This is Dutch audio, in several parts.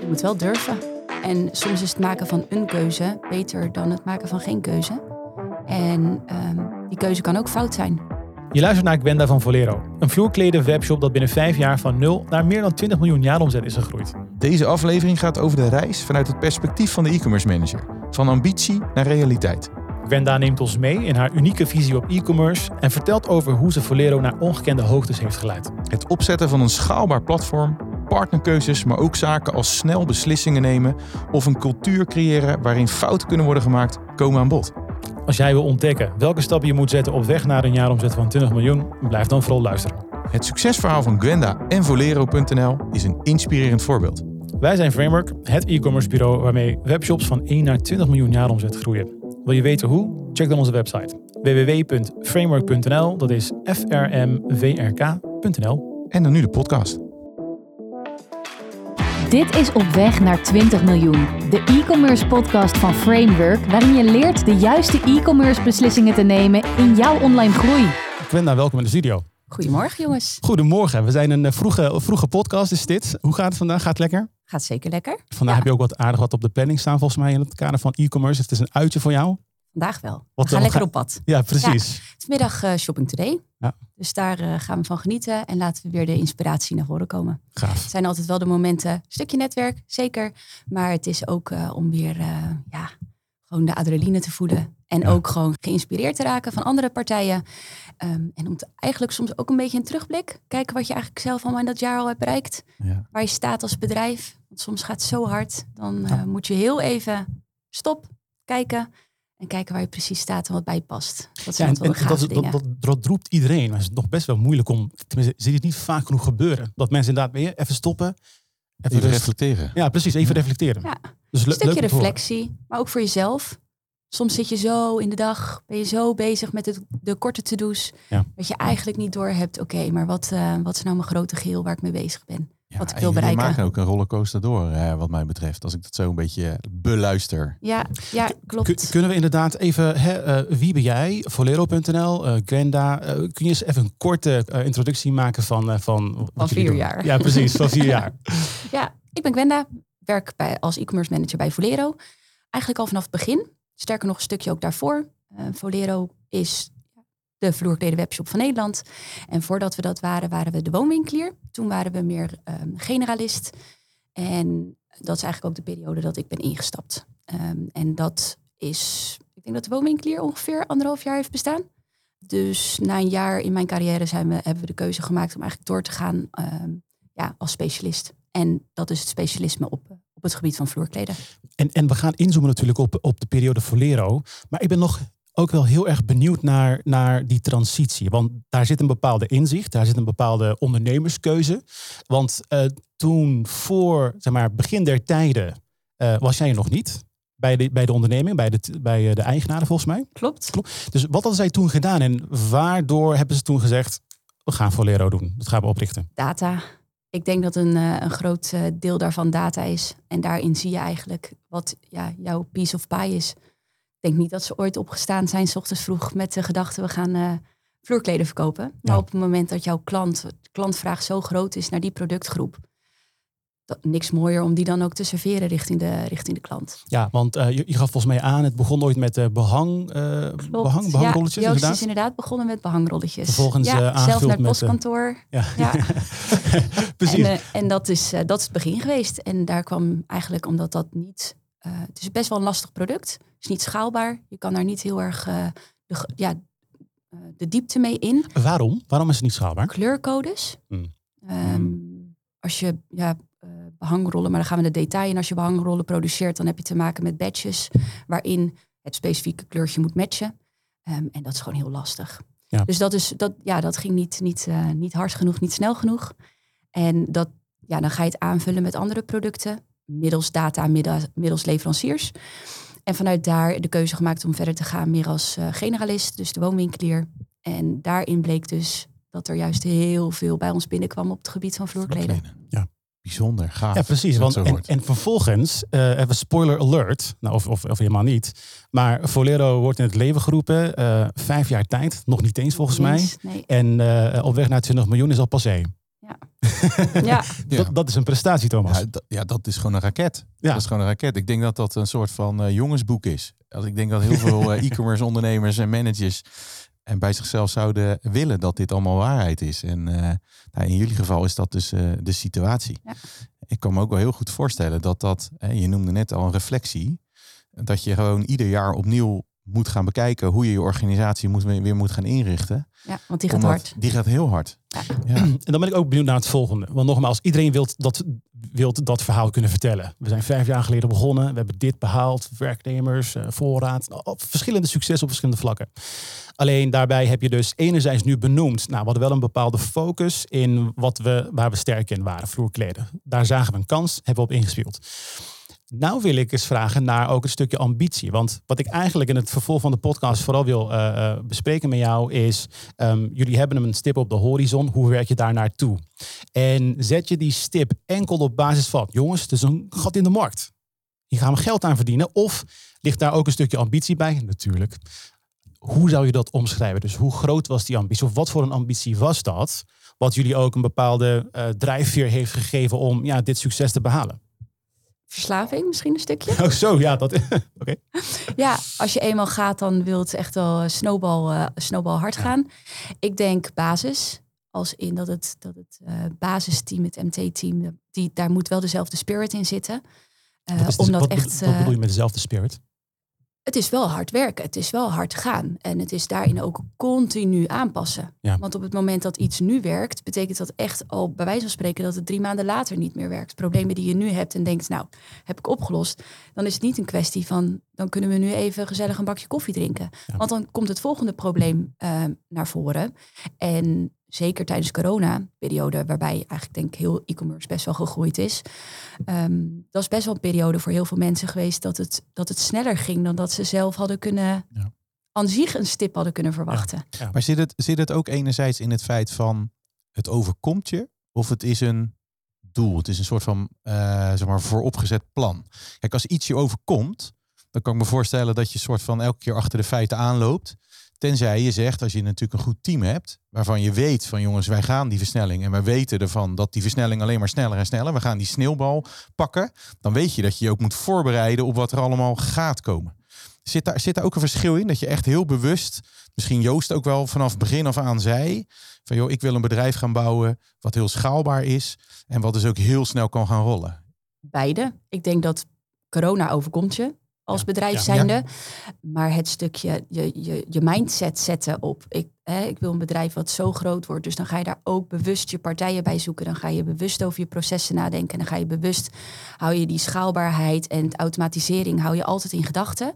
je moet wel durven. En soms is het maken van een keuze beter dan het maken van geen keuze. En ehm, die keuze kan ook fout zijn. Je luistert naar Gwenda van Volero. Een vloerkleden webshop dat binnen vijf jaar van 0 naar meer dan 20 miljoen jaaromzet is gegroeid. Deze aflevering gaat over de reis vanuit het perspectief van de e-commerce manager. Van ambitie naar realiteit. Gwenda neemt ons mee in haar unieke visie op e-commerce en vertelt over hoe ze Volero naar ongekende hoogtes heeft geleid. Het opzetten van een schaalbaar platform, partnerkeuzes, maar ook zaken als snel beslissingen nemen of een cultuur creëren waarin fouten kunnen worden gemaakt, komen aan bod. Als jij wil ontdekken welke stappen je moet zetten op weg naar een jaaromzet van 20 miljoen, blijf dan vooral luisteren. Het succesverhaal van Gwenda en Volero.nl is een inspirerend voorbeeld. Wij zijn Framework, het e-commerce bureau waarmee webshops van 1 naar 20 miljoen jaaromzet groeien. Wil je weten hoe? Check dan onze website www.framework.nl. Dat is f r m v r k.nl. En dan nu de podcast. Dit is Op Weg naar 20 miljoen, de e-commerce podcast van Framework, waarin je leert de juiste e-commerce beslissingen te nemen in jouw online groei. Gwenda, welkom in de studio. Goedemorgen jongens. Goedemorgen, we zijn een eh, vroege, vroege podcast is dit. Hoe gaat het vandaag? Gaat het lekker? Gaat zeker lekker. Vandaag Ja. heb je ook wat aardig wat op de planning staan volgens mij in het kader van e-commerce. Het is een uitje voor jou. Vandaag wel. Wat we gaan dan? lekker Ga- op pad. Ja, precies. Vanmiddag eh, Shopping Today. Ja. Dus daar eh, gaan we van genieten en laten we weer de inspiratie naar voren komen. Gaaf. Het zijn altijd wel de momenten, een stukje netwerk, zeker. Maar het is ook eh, om weer eh, ja, gewoon de adrenaline te voelen. En Ja. ook gewoon geïnspireerd te raken van andere partijen. Ehm, en om te, eigenlijk soms ook een beetje een terugblik. Kijken wat je eigenlijk zelf allemaal in dat jaar al hebt bereikt. Ja. Waar je staat als bedrijf. Want soms gaat het zo hard. Dan moet je heel even stop, kijken. En kijken waar je precies staat en wat bij je past. Dat Ja, zijn en, altijd wel en gave dat, dat, dingen. dat, dat roept iedereen. Maar het is nog best wel moeilijk om. Tenminste, zie je het niet vaak genoeg gebeuren. Dat mensen inderdaad weer even stoppen. Even, Even reflecteren. Ja, precies. Even reflecteren. Ja. Dus Een stukje reflectie, maar ook voor jezelf. Soms zit je zo in de dag, ben je zo bezig met het, de korte to-do's, Ja. dat je eigenlijk niet doorhebt, oké, maar wat, eh, wat is nou mijn grote geheel waar ik mee bezig ben? Ja, Wat ik wil bereiken. maken ook een rollercoaster door, eh, wat mij betreft. Als ik dat zo een beetje beluister. Ja, ja klopt. kunnen we inderdaad even, hè, eh, wie ben jij? Volero.nl, eh Gwenda. kun je eens even een korte introductie maken van... eh, van, wat Van vier jaar. Ja, precies, van vier jaar. Ja, ik ben Gwenda, werk bij, als e-commerce manager bij Volero. Eigenlijk al vanaf het begin, sterker nog een stukje ook daarvoor. Eh, Volero is de vloerkleden webshop van Nederland. En voordat we dat waren, waren we de woonwinkelier. Toen waren we meer ehm, generalist. En dat is eigenlijk ook de periode dat ik ben ingestapt. Ehm, en dat is, ik denk dat de woonwinkelier ongeveer anderhalf jaar heeft bestaan. Dus na een jaar in mijn carrière zijn we, hebben we de keuze gemaakt om eigenlijk door te gaan ehm, ja, als specialist. En dat is het specialisme op, op het gebied van vloerkleden. En, en we gaan inzoomen natuurlijk op, op de periode Volero. Maar ik ben nog ook wel heel erg benieuwd naar, naar die transitie. Want daar zit een bepaalde inzicht, daar zit een bepaalde ondernemerskeuze. Want eh, toen voor zeg maar, begin der tijden eh, was jij er nog niet. Bij de, bij de onderneming, bij de, bij eh, de eigenaren volgens mij. Klopt. Dus wat hadden zij toen gedaan en waardoor hebben ze toen gezegd... we gaan Volero doen, dat gaan we oprichten. Data. Ik denk dat een, een groot deel daarvan data is. En daarin zie je eigenlijk wat ja, jouw piece of pie is. Ik denk niet dat ze ooit opgestaan zijn, s ochtends vroeg, met de gedachte we gaan eh, vloerkleden verkopen. Maar op het moment dat jouw klant, klantvraag zo groot is naar die productgroep, dat, niks mooier om die dan ook te serveren richting de, richting de klant. Ja, want eh, je, je gaf volgens mij aan, het begon ooit met eh, behang, eh Klopt. behang, behangrolletjes ja, Joost inderdaad. is inderdaad begonnen met behangrolletjes. Vervolgens, ja, zelf naar het postkantoor. Ja, Ja. precies. En, en dat, is, dat is het begin geweest. En daar kwam eigenlijk omdat dat niet. het is best wel een lastig product. Is niet schaalbaar. Je kan daar niet heel erg eh, de, ja, eh, de diepte mee in. Waarom? Waarom is het niet schaalbaar? Kleurcodes. Hmm. Ehm, als je ja, eh, behangrollen, maar dan gaan we de detail in. Als je behangrollen produceert, dan heb je te maken met badges waarin het specifieke kleurtje moet matchen. Ehm, en dat is gewoon heel lastig. Ja. Dus dat, is, dat, ja, dat ging niet, niet, niet hard genoeg, niet snel genoeg. En dat, ja, dan ga je het aanvullen met andere producten, middels data, middels, middels leveranciers. En vanuit daar de keuze gemaakt om verder te gaan, meer als eh, generalist, dus de woonwinkelier. En daarin bleek dus dat er juist heel veel bij ons binnenkwam op het gebied van vloerkleden. Ja. Bijzonder, gaaf. Ja, precies. Want, en, vervolgens, eh even spoiler alert, nou, of, of, of helemaal niet. Maar Volero wordt in het leven geroepen, eh, vijf jaar tijd, nog niet eens volgens mij. Eens? Nee. En eh, op weg naar 20 miljoen is al passé. Ja. Ja. Dat, dat is een prestatie, Thomas. Ja, dat, ja, dat is gewoon een raket. Ja. Dat is gewoon een raket. Ik denk dat dat een soort van eh, jongensboek is. Als ik denk dat heel veel eh, e-commerce ondernemers en managers en bij zichzelf zouden willen dat dit allemaal waarheid is. En eh, nou, in jullie geval is dat dus eh, de situatie. Ja. Ik kan me ook wel heel goed voorstellen dat dat, hè, je noemde net al een reflectie, dat je gewoon ieder jaar opnieuw moet gaan bekijken hoe je je organisatie moet, weer moet gaan inrichten. ja, want die gaat Omdat- hard. Die gaat heel hard. Ja. Ja. En dan ben ik ook benieuwd naar het volgende. Want nogmaals, iedereen wil dat, wilt dat verhaal kunnen vertellen. We zijn vijf jaar geleden begonnen. We hebben dit behaald. Werknemers, eh, voorraad. nou, Verschillende successen op verschillende vlakken. Alleen daarbij heb je dus enerzijds nu benoemd. Nou, we hadden wel een bepaalde focus in wat we, waar we sterk in waren. Vloerkleden. Daar zagen we een kans. Hebben we op ingespeeld. Nou wil ik eens vragen naar ook een stukje ambitie. Want wat ik eigenlijk in het vervolg van de podcast vooral wil eh, eh, bespreken met jou is... ehm, jullie hebben een stip op de horizon. Hoe werk je daar naartoe? En zet je die stip enkel op basis van... jongens, het is een gat in de markt. Hier gaan we geld aan verdienen. Of ligt daar ook een stukje ambitie bij? Natuurlijk. Hoe zou je dat omschrijven? Dus hoe groot was die ambitie? Of wat voor een ambitie was dat? Wat jullie ook een bepaalde eh, drijfveer heeft gegeven om ja, dit succes te behalen? Verslaving misschien een stukje. Oh, zo, ja. Dat, Oké. Ja, als je eenmaal gaat, dan wil het echt wel snowball, eh snowball hard Ja. gaan. Ik denk basis. Als in dat het, dat het eh, basisteam, het MT-team, die, daar moet wel dezelfde spirit in zitten. Eh, Wat, is de- omdat wat, echt, wat eh, bedoel je met dezelfde spirit? Het is wel hard werken. Het is wel hard gaan. En het is daarin ook continu aanpassen. Ja. Want op het moment dat iets nu werkt, betekent dat echt al bij wijze van spreken dat het drie maanden later niet meer werkt. Problemen die je nu hebt en denkt, nou, heb ik opgelost. Dan is het niet een kwestie van, dan kunnen we nu even gezellig een bakje koffie drinken. Ja. Want dan komt het volgende probleem eh, naar voren. En zeker tijdens corona-periode, waarbij eigenlijk denk ik heel e-commerce best wel gegroeid is. Ehm, dat is best wel een periode voor heel veel mensen geweest dat het, dat het sneller ging dan dat ze zelf hadden kunnen, Ja. aan zich een stip hadden kunnen verwachten. Maar zit het, zit het ook enerzijds in het feit van het overkomt je? Of het is een doel? Het is een soort van eh, zeg maar vooropgezet plan. Kijk, als iets je overkomt, dan kan ik me voorstellen dat je soort van elke keer achter de feiten aanloopt. Tenzij je zegt, als je natuurlijk een goed team hebt, waarvan je weet van jongens, wij gaan die versnelling en wij weten ervan dat die versnelling alleen maar sneller en sneller, we gaan die sneeuwbal pakken, dan weet je dat je je ook moet voorbereiden op wat er allemaal gaat komen. Zit daar, zit daar ook een verschil in? Dat je echt heel bewust, misschien Joost ook wel vanaf begin af aan zei, van joh, ik wil een bedrijf gaan bouwen wat heel schaalbaar is en wat dus ook heel snel kan gaan rollen. Beide. Ik denk dat corona overkomt je als bedrijf zijnde. Maar het stukje, je, je, je mindset zetten op, ik, hè, ik wil een bedrijf wat zo groot wordt. Dus dan ga je daar ook bewust je partijen bij zoeken. Dan ga je bewust over je processen nadenken. En dan ga je bewust, hou je die schaalbaarheid en automatisering, hou je altijd in gedachten.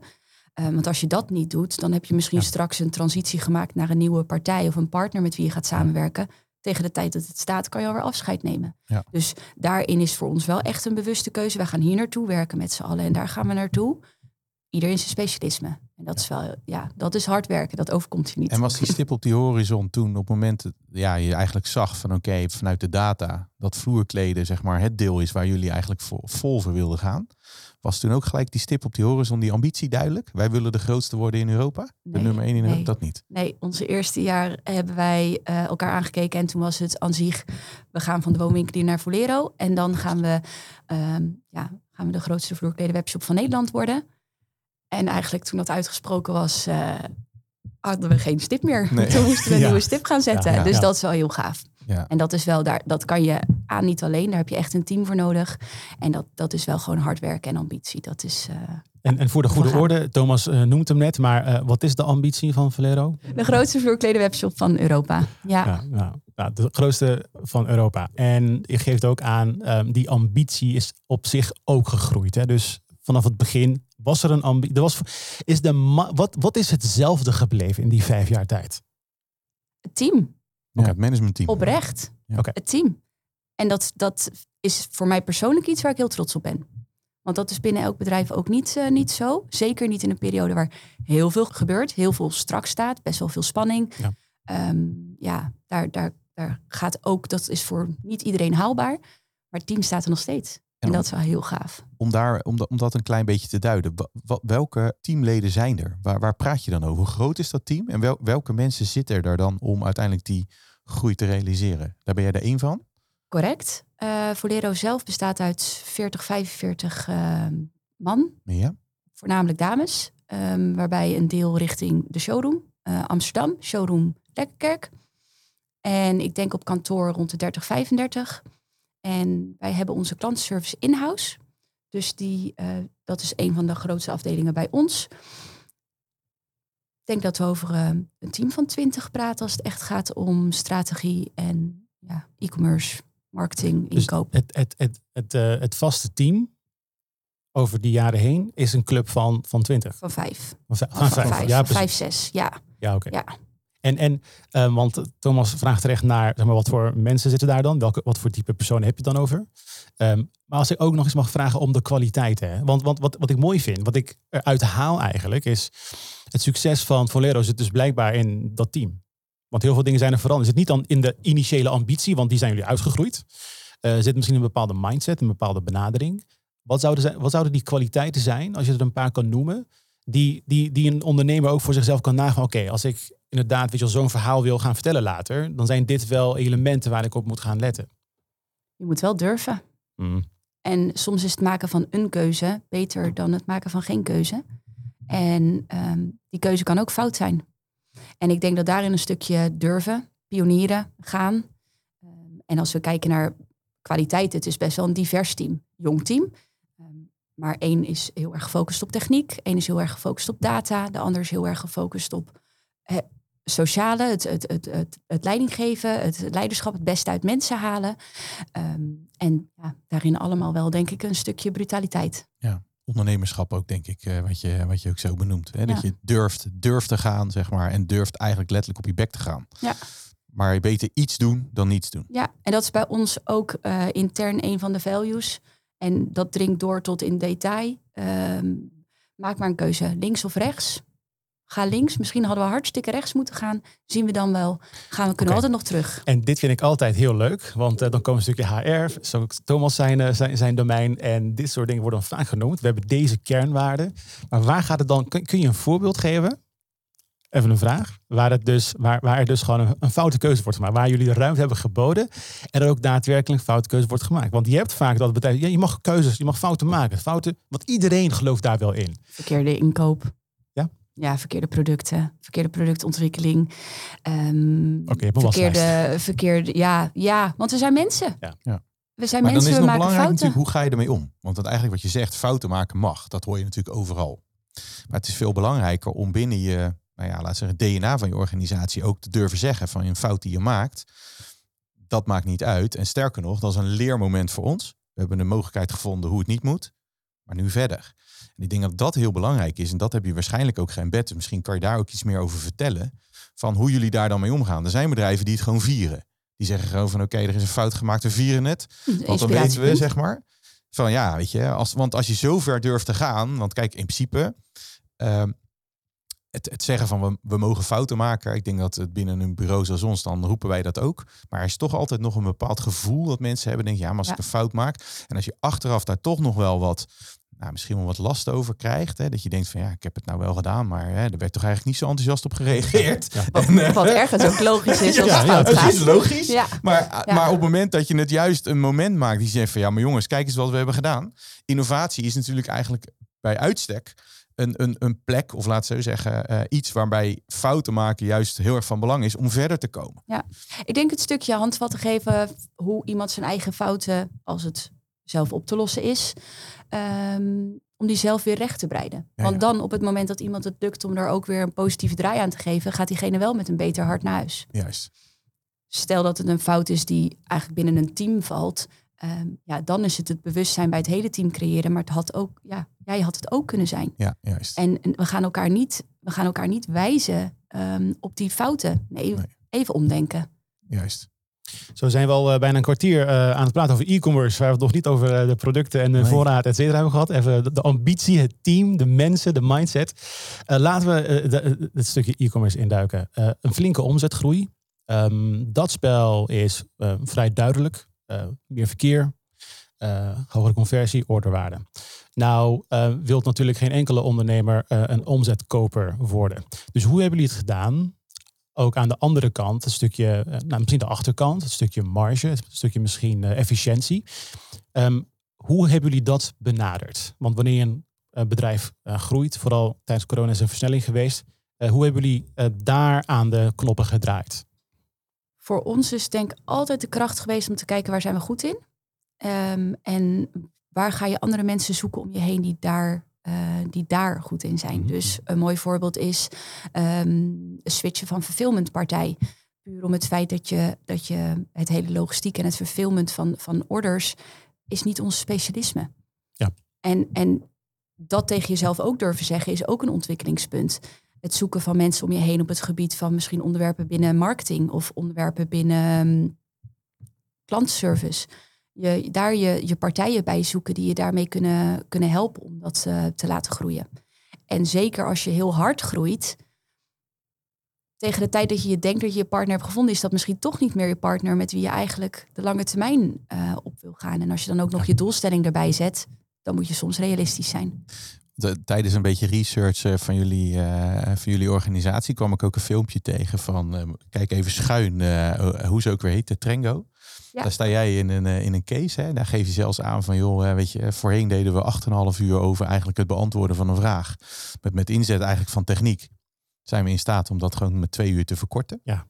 Eh, want als je dat niet doet, dan heb je misschien Ja. straks een transitie gemaakt naar een nieuwe partij of een partner met wie je gaat samenwerken. Tegen de tijd dat het staat, kan je alweer afscheid nemen. Ja. Dus daarin is voor ons wel echt een bewuste keuze. Wij gaan hier naartoe werken met z'n allen en daar gaan we naartoe. Ieder in zijn specialisme. En dat is wel, ja, dat is hard werken. Dat overkomt je niet. En was die stip op die horizon toen op het moment dat ja, je eigenlijk zag van oké, vanuit de data dat vloerkleden zeg maar het deel is waar jullie eigenlijk vol, vol voor wilden gaan. Was toen ook gelijk die stip op die horizon, die ambitie duidelijk? Wij willen de grootste worden in Europa? De nummer één in nee. Europa? Dat niet. Nee, onze eerste jaar hebben wij eh, elkaar aangekeken. En toen was het aan zich, we gaan van de woonwinkelier naar Volero. En dan gaan we, ehm, ja, gaan we de grootste vloerkleden webshop van Nederland worden. En eigenlijk toen dat uitgesproken was, eh, hadden we geen stip meer. Nee. Toen moesten we een Ja. nieuwe stip gaan zetten. Ja, ja, dus ja. dat is wel heel gaaf. Ja. En dat is wel daar, dat kan je aan niet alleen. Daar heb je echt een team voor nodig. En dat, dat is wel gewoon hard werken en ambitie. Dat is eh, En, en voor de goede orde, Thomas eh, noemt hem net, maar eh, wat is de ambitie van Valero? de grootste vloerkleden webshop van Europa. Ja. Ja, ja, ja, de grootste van Europa. En je geeft ook aan, ehm, die ambitie is op zich ook gegroeid. Hè? Dus vanaf het begin was er een ambitie. Was, is de ma- wat, wat is hetzelfde gebleven in die vijf jaar tijd? Het team. Ja, het managementteam. Oprecht. Ja. Oké. Het team. En dat, dat is voor mij persoonlijk iets waar ik heel trots op ben. Want dat is binnen elk bedrijf ook niet, eh, niet zo. Zeker niet in een periode waar heel veel gebeurt. Heel veel strak staat. Best wel veel spanning. Ja. Ehm, ja, daar, daar, daar gaat ook, dat is voor niet iedereen haalbaar. Maar het team staat er nog steeds. En, dat is wel heel gaaf. Om, daar, om, dat, om dat een klein beetje te duiden. welke teamleden zijn er? Waar, waar praat je dan over? Hoe groot is dat team? En wel, welke mensen zitten er daar dan om uiteindelijk die groei te realiseren? Daar ben jij er één van? Correct. Uh, Volero zelf bestaat uit 40, 45 uh, man. Ja. Voornamelijk dames. Um, waarbij een deel richting de showroom. Uh, Amsterdam, showroom Lekkerkerk. En ik denk op kantoor rond de 30, 35. En wij hebben onze klantenservice in-house. Dus die, uh, dat is een van de grootste afdelingen bij ons. Ik denk dat we over uh, een team van 20 praten als het echt gaat om strategie en ja, e-commerce, marketing, Dus inkoop. het, het, het, het, uh, het vaste team over die jaren heen is een club van, van 20. Van vijf. Van, vijf. Van vijf. vijf, Ja, precies. vijf, zes. Ja, Ja, oké. ja. En, en uh, want Thomas vraagt terecht naar zeg maar, wat voor mensen zitten daar dan? Welke, wat voor type personen heb je dan over? Um, maar als ik ook nog eens mag vragen om de kwaliteiten. Want, want wat, wat ik mooi vind, wat ik eruit haal eigenlijk, is het succes van Volero zit dus blijkbaar in dat team. Want heel veel dingen zijn er veranderd. Zit niet dan in de initiële ambitie, want die zijn jullie uitgegroeid. Uh, zit misschien een bepaalde mindset, een bepaalde benadering. Wat zouden, zijn, wat zouden die kwaliteiten zijn, als je er een paar kan noemen, die, die, die een ondernemer ook voor zichzelf kan nagaan? Oké, als ik inderdaad weet je, zo'n verhaal wil gaan vertellen later, dan zijn dit wel elementen waar ik op moet gaan letten. Je moet wel durven. Mm. En soms is het maken van een keuze beter dan het maken van geen keuze. En um, die keuze kan ook fout zijn. En ik denk dat daarin een stukje durven, pionieren, gaan. Um, en als we kijken naar kwaliteit, het is best wel een divers team, jong team. Um, maar één is heel erg gefocust op techniek, één is heel erg gefocust op data, de ander is heel erg gefocust op eh, sociale, het, het, het, het, het leiding geven, het leiderschap, het beste uit mensen halen. Um, en ja, daarin allemaal wel, denk ik, een stukje brutaliteit. Ja, ondernemerschap ook, denk ik, uh, wat, je, wat je ook zo benoemt. Hè? Dat ja. je durft, durft te gaan, zeg maar, en durft eigenlijk letterlijk op je bek te gaan. Ja. Maar beter iets doen dan niets doen. Ja, en dat is bij ons ook uh, intern een van de values. En dat dringt door tot in detail. Um, maak maar een keuze, links of rechts ga links. Misschien hadden we hartstikke rechts moeten gaan. Zien we dan wel. Gaan we kunnen okay. altijd nog terug. En dit vind ik altijd heel leuk. Want uh, dan komen een stukje HR. Zo Thomas zijn, uh, zijn, zijn domein. En dit soort dingen worden dan vaak genoemd. We hebben deze kernwaarden. Maar waar gaat het dan? Kun, kun, je een voorbeeld geven? Even een vraag. Waar, het dus, waar, waar er dus gewoon een, een foute keuze wordt gemaakt. Waar jullie de ruimte hebben geboden. En er ook daadwerkelijk een foute keuze wordt gemaakt. Want je hebt vaak dat bedrijf. Ja, je mag keuzes, je mag fouten maken. Fouten, want iedereen gelooft daar wel in. Verkeerde inkoop. Ja? Verkeerde producten, verkeerde productontwikkeling. Um, Oké, okay, verkeerde, verkeerde, ja, ja, want we zijn mensen. Ja. ja. We zijn maar mensen, dan is we het maken belangrijk fouten. natuurlijk, hoe ga je ermee om? Want dat eigenlijk wat je zegt, fouten maken mag. Dat hoor je natuurlijk overal. Maar het is veel belangrijker om binnen je, nou ja, laat zeggen, DNA van je organisatie ook te durven zeggen van een fout die je maakt. Dat maakt niet uit. En sterker nog, dat is een leermoment voor ons. We hebben een mogelijkheid gevonden hoe het niet moet. Maar nu verder. En ik denk dat dat heel belangrijk is. En dat heb je waarschijnlijk ook geen bed. Misschien kan je daar ook iets meer over vertellen. Van hoe jullie daar dan mee omgaan. Er zijn bedrijven die het gewoon vieren. Die zeggen gewoon van oké, okay, er is een fout gemaakt, we vieren het. Want dan weten we, zeg maar. Van ja, weet je, als, want als je zo ver durft te gaan. Want kijk, in principe. Uh, het, het zeggen van we, we mogen fouten maken. Ik denk dat het binnen een bureau zoals ons, dan roepen wij dat ook. Maar er is toch altijd nog een bepaald gevoel dat mensen hebben. Denk ja, maar als ja. ik een fout maak. En als je achteraf daar toch nog wel wat nou, misschien wel wat last over krijgt. Hè? Dat je denkt van ja, ik heb het nou wel gedaan, maar hè, er werd toch eigenlijk niet zo enthousiast op gereageerd. Ja. Wat, en, wat ergens ook logisch is als ja, het ja, gaat. Het is logisch, Ja. maar, Ja. maar op het moment dat je het juist een moment maakt die zegt van ja, maar jongens, kijk eens wat we hebben gedaan. Innovatie is natuurlijk eigenlijk bij uitstek een, een, een plek, of laat zo zeggen, uh, iets waarbij fouten maken juist heel erg van belang is om verder te komen. Ik denk het stukje handvatten geven hoe iemand zijn eigen fouten, als het zelf op te lossen is, um, om die zelf weer recht te breiden. Ja, Want dan op het moment dat iemand het lukt om daar ook weer een positieve draai aan te geven, gaat diegene wel met een beter hart naar huis. Juist. Stel dat het een fout is die eigenlijk binnen een team valt, um, ja, dan is het het bewustzijn bij het hele team creëren. Maar het had ook, ja, jij had het ook kunnen zijn. Ja, juist. En, en we gaan elkaar niet, we gaan elkaar niet wijzen um, op die fouten. Nee, Nee. even omdenken. Juist. Zo zijn we al uh, bijna een kwartier uh, aan het praten over e-commerce, waar we het nog niet over uh, de producten en de Nee. voorraad, et cetera, hebben gehad. Even de, ambitie, het team, de mensen, de mindset. Laten we de, het stukje e-commerce induiken. Een flinke omzetgroei. Um, dat spel is vrij duidelijk. Meer verkeer, uh, hogere conversie, orderwaarde. Nou, uh, wilt natuurlijk geen enkele ondernemer uh, een omzetkoper worden. Dus hoe hebben jullie het gedaan ook aan de andere kant, een stukje, eh, nou, misschien de achterkant, een stukje marge, een stukje misschien eh, efficiëntie. Ehm, hoe hebben jullie dat benaderd? Want wanneer een uh, bedrijf groeit, vooral tijdens corona is een versnelling geweest, hoe hebben jullie daar aan de knoppen gedraaid? Voor ons is denk ik altijd de kracht geweest om te kijken waar zijn we goed in. Um, en waar ga je andere mensen zoeken om je heen die daar uh, die daar goed in zijn. Mhm. Dus een mooi voorbeeld is um, switchen van verfilmentpartij. Puur om het feit dat je, dat je het hele logistiek en het verfilment van, van orders is niet ons specialisme. Ja. En, en dat tegen jezelf ook durven zeggen is ook een ontwikkelingspunt. Het zoeken van mensen om je heen op het gebied van misschien onderwerpen binnen marketing of onderwerpen binnen um, klantservice je, daar je, je partijen bij zoeken die je daarmee kunnen, kunnen helpen om dat uh, te laten groeien. En zeker als je heel hard groeit, tegen de tijd dat je je denkt dat je je partner hebt gevonden, is dat misschien toch niet meer je partner met wie je eigenlijk de lange termijn uh, op wil gaan. En als je dan ook nog je doelstelling erbij zet, dan moet je soms realistisch zijn. De, tijdens een beetje research uh, van, jullie, uh, van jullie organisatie kwam ik ook een filmpje tegen van, kijk even schuin, hoe ze ook weer heet, de Trengo. Daar sta jij in een, eh, in een case. Hè? Daar geef je zelfs aan van, joh, weet je, voorheen deden we 8,5 uur over eigenlijk het beantwoorden van een vraag. Met, met inzet eigenlijk van techniek zijn we in staat om dat gewoon met twee uur te verkorten. Ja,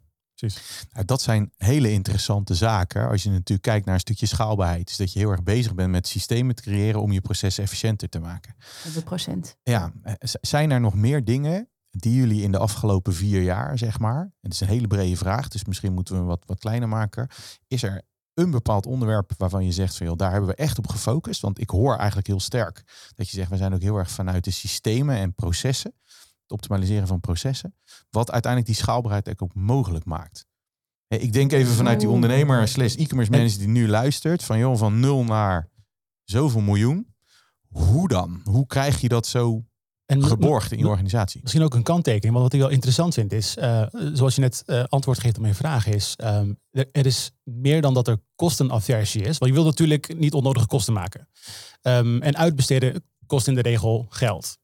precies. Nou, dat zijn hele interessante zaken. Als je natuurlijk kijkt naar een stukje schaalbaarheid. is dat je heel erg bezig bent met systemen te creëren om je processen efficiënter te maken. 100%. Ja, eh, zijn er nog meer dingen die jullie in de afgelopen vier jaar, zeg maar, en het is een hele brede vraag, dus misschien moeten we hem wat, wat kleiner maken. Is er een bepaald onderwerp waarvan je zegt van joh, daar hebben we echt op gefocust. Want ik hoor eigenlijk heel sterk dat je zegt, we zijn ook heel erg vanuit de systemen en processen, het optimaliseren van processen, wat uiteindelijk die schaalbaarheid ook mogelijk maakt. Ik denk even vanuit die ondernemer slash e-commerce manager die nu luistert, van joh, van nul naar zoveel miljoen. Hoe dan? Hoe krijg je dat zo en geborgd in je organisatie. Misschien ook een kanttekening, want wat ik wel interessant vind is, uh, zoals je net uh, antwoord geeft op mijn vraag, is um, er, is meer dan dat er kostenaversie is. Want je wil natuurlijk niet onnodige kosten maken. Um, en uitbesteden kost in de regel geld.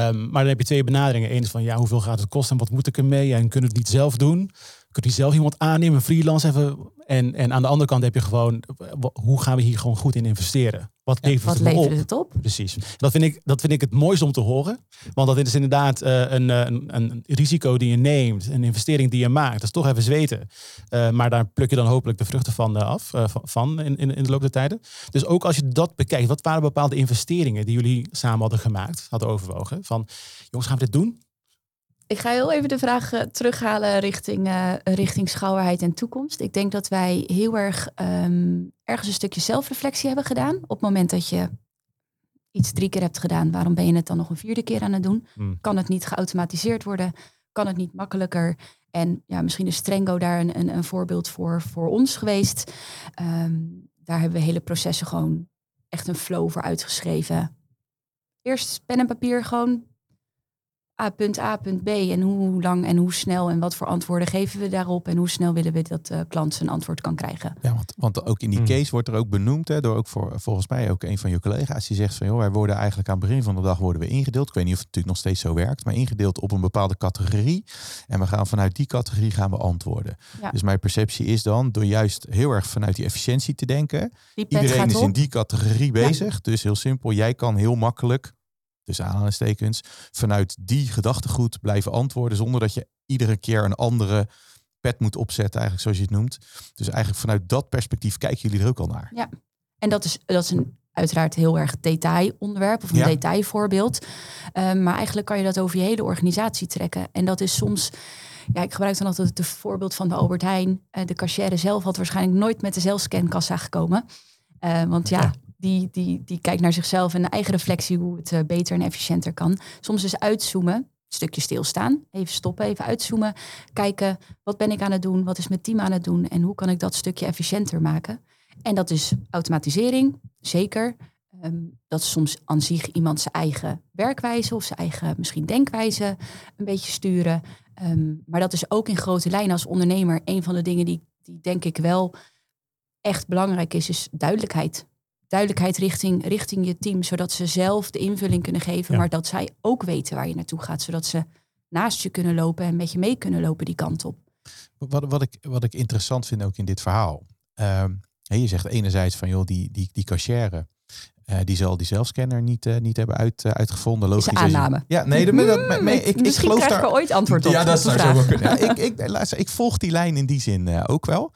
Um, maar dan heb je twee benaderingen. Eén is van ja, hoeveel gaat het kosten en wat moet ik ermee? En kunnen het niet zelf doen? Kun je zelf iemand aannemen, freelance even? En, en aan de andere kant heb je gewoon, hoe gaan we hier gewoon goed in investeren? Wat levert, ja, het, het, op? Precies. Dat vind, ik, dat vind ik het mooiste om te horen. Want dat is inderdaad uh, een, een, een, risico die je neemt. Een investering die je maakt. Dat is toch even zweten. Uh, maar daar pluk je dan hopelijk de vruchten van uh, af. van in, in, in de loop der tijden. Dus ook als je dat bekijkt. Wat waren bepaalde investeringen die jullie samen hadden gemaakt? Hadden overwogen. Van jongens, gaan we dit doen? Ik ga heel even de vraag terughalen richting, uh, richting schouwerheid en toekomst. Ik denk dat wij heel erg um, ergens een stukje zelfreflectie hebben gedaan. Op het moment dat je iets drie keer hebt gedaan, waarom ben je het dan nog een vierde keer aan het doen? Hmm. Kan het niet geautomatiseerd worden? Kan het niet makkelijker? En ja, misschien is Strengo daar een, een, een voorbeeld voor, voor ons geweest. Um, daar hebben we hele processen gewoon echt een flow voor uitgeschreven. Eerst pen en papier gewoon A, punt A, punt B. En hoe lang en hoe snel en wat voor antwoorden geven we daarop. En hoe snel willen we dat de klant zijn antwoord kan krijgen. Ja, want, want ook in die hmm. case wordt er ook benoemd, hè, door ook voor, volgens mij ook een van je collega's, die zegt van joh, wij worden eigenlijk aan het begin van de dag worden we ingedeeld. Ik weet niet of het natuurlijk nog steeds zo werkt, maar ingedeeld op een bepaalde categorie. En we gaan vanuit die categorie gaan we antwoorden. Dus mijn perceptie is dan, door juist heel erg vanuit die efficiëntie te denken. Iedereen is in die categorie bezig. Dus heel simpel, jij kan heel makkelijk tussen aanhalingstekens, vanuit die gedachtegoed blijven antwoorden zonder dat je iedere keer een andere pet moet opzetten, eigenlijk zoals je het noemt. Dus eigenlijk vanuit dat perspectief kijken jullie er ook al naar. Ja, en dat is, dat is een uiteraard heel erg detailonderwerp of een detailvoorbeeld. Um, maar eigenlijk kan je dat over je hele organisatie trekken. En dat is soms, ja, ik gebruik dan altijd het voorbeeld van de Albert Heijn. Uh, de cashier zelf had waarschijnlijk nooit met de zelfscankassa gekomen. Uh, want ja, die, die, die kijkt naar zichzelf en de eigen reflectie hoe het eh, beter en efficiënter kan. Soms is uitzoomen, een stukje stilstaan, even stoppen, even uitzoomen. Kijken, wat ben ik aan het doen? Wat is mijn team aan het doen? En hoe kan ik dat stukje efficiënter maken? En dat is automatisering, zeker. Ehm, dat soms aan zich iemand zijn eigen werkwijze of zijn eigen misschien denkwijze een beetje sturen. Ehm, maar dat is ook in grote lijnen als ondernemer een van de dingen die, die denk ik wel echt belangrijk is, is duidelijkheid duidelijkheid richting, richting je team, zodat ze zelf de invulling kunnen geven, maar dat zij ook weten waar je naartoe gaat, zodat ze naast je kunnen lopen en met je mee kunnen lopen die kant op. Wat, wat, ik, wat ik interessant vind ook in dit verhaal. Ehm, je zegt enerzijds van joh, die, die, die cashier, eh, die zal die zelfscanner niet, eh, niet hebben uit, eh, uitgevonden. Is Logisch. een aanname. Ja, nee, dat, dat, Hmm, ik, ik Misschien geloof krijgen daar. we ooit antwoord op. Ja, dat de zou zo wel kunnen. Ja, ik, ik, luister, ik volg die lijn in die zin eh, ook wel.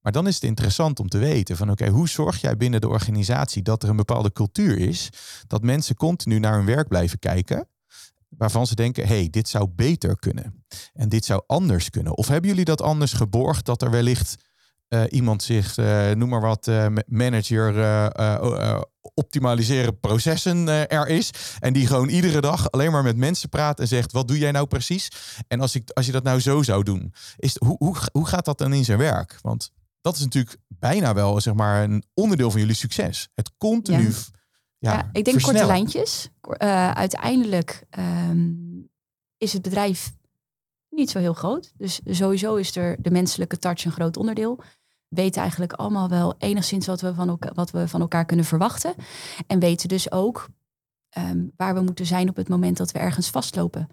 Maar dan is het interessant om te weten van oké, hoe zorg jij binnen de organisatie dat er een bepaalde cultuur is, dat mensen continu naar hun werk blijven kijken, waarvan ze denken, hey, dit zou beter kunnen en dit zou anders kunnen. Of hebben jullie dat anders geborgd dat er wellicht iemand zich, eh, noem maar wat, eh, ma- manager eh, eh, eh, optimaliseren processen eh, er is. En die gewoon iedere dag alleen maar met mensen praat en zegt, wat doe jij nou precies? En als, ik, als je dat nou zo zou doen, is, hoe, hoe, hoe gaat dat dan in zijn werk? Want dat is natuurlijk bijna wel zeg maar, een onderdeel van jullie succes. Het continu Ja. ja, Ja, ik denk korte lijntjes. Eh, uiteindelijk ehm, is het bedrijf niet zo heel groot. Dus sowieso is er de menselijke touch een groot onderdeel. We weten eigenlijk allemaal wel enigszins wat we van, elkaar, wat we van elkaar kunnen verwachten. En weten dus ook ehm, waar we moeten zijn op het moment dat we ergens vastlopen.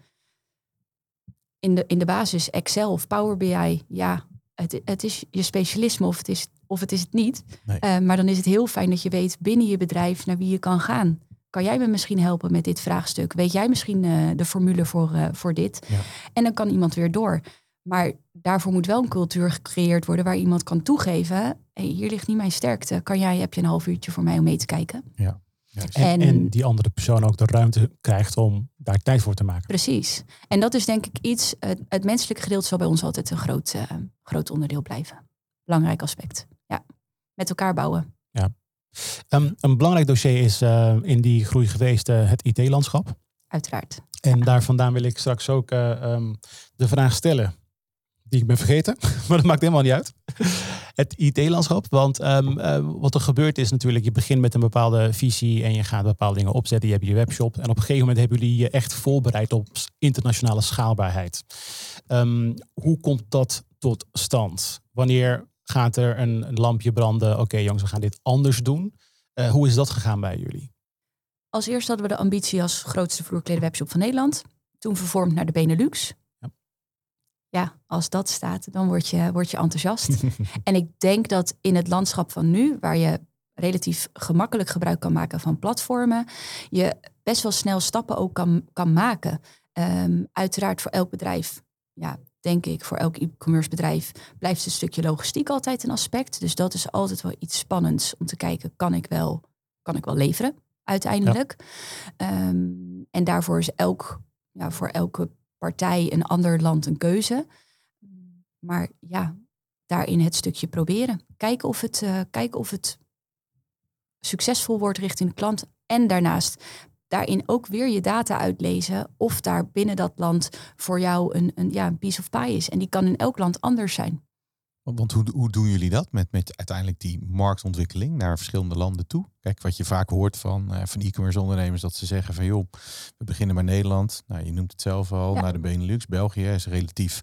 In de, in de basis Excel of Power BI, ja, het, het is je specialisme of het is, of het is het niet. Nee. Eh, maar dan is het heel fijn dat je weet binnen je bedrijf naar wie je kan gaan. Kan jij me misschien helpen met dit vraagstuk? Weet jij misschien eh, de formule voor, eh, voor dit? Ja. En dan kan iemand weer door. Maar daarvoor moet wel een cultuur gecreëerd worden waar iemand kan toegeven: hey, hier ligt niet mijn sterkte. Kan jij, heb je een half uurtje voor mij om mee te kijken? Juist. En, En- en die andere persoon ook de ruimte krijgt om daar tijd voor te maken. Precies. En dat is denk ik iets, het, het menselijke gedeelte zal bij ons altijd een groot, eh, groot onderdeel blijven. Belangrijk aspect. Ja, met elkaar bouwen. Ehm, een belangrijk dossier is eh, in die groei geweest eh, het IT-landschap. Uiteraard. En daar vandaan wil ik straks ook eh, ehm, de vraag stellen die ik ben vergeten, maar dat maakt helemaal niet uit. Het IT-landschap, want ehm, eh, wat er gebeurt is natuurlijk, je begint met een bepaalde visie en je gaat bepaalde dingen opzetten. Je hebt je webshop en op een gegeven moment hebben jullie je echt voorbereid op internationale schaalbaarheid. Ehm, hoe komt dat tot stand? Wanneer gaat er een, lampje branden? Oké jongens, we gaan dit anders doen. Eh, hoe is dat gegaan bij jullie? Als eerst hadden we de ambitie als grootste vloerkleden webshop van Nederland. Toen vervormd naar de Benelux. Ja. Als dat staat, dan word je, word je enthousiast. en ik denk dat in het landschap van nu, waar je relatief gemakkelijk gebruik kan maken van platformen, je best wel snel stappen ook kan, kan maken. Ehm, uiteraard voor elk bedrijf, ja, denk ik, voor elk e-commerce bedrijf blijft een stukje logistiek altijd een aspect. Dus dat is altijd wel iets spannends om te kijken, kan ik wel, kan ik wel leveren uiteindelijk? Ehm, en daarvoor is elk, ja, voor elke partij een ander land een keuze. Maar ja, daarin het stukje proberen. Kijken of het, eh, kijken of het succesvol wordt richting de klant. En daarnaast daarin ook weer je data uitlezen of daar binnen dat land voor jou een, een, ja, een piece of pie is. En die kan in elk land anders zijn. Want hoe, hoe doen jullie dat met, met uiteindelijk die marktontwikkeling naar verschillende landen toe? Kijk, wat je vaak hoort van, eh, van e-commerce ondernemers, dat ze zeggen van joh, we beginnen bij Nederland. Nou, je noemt het zelf al, Ja. naar de Benelux. België is relatief,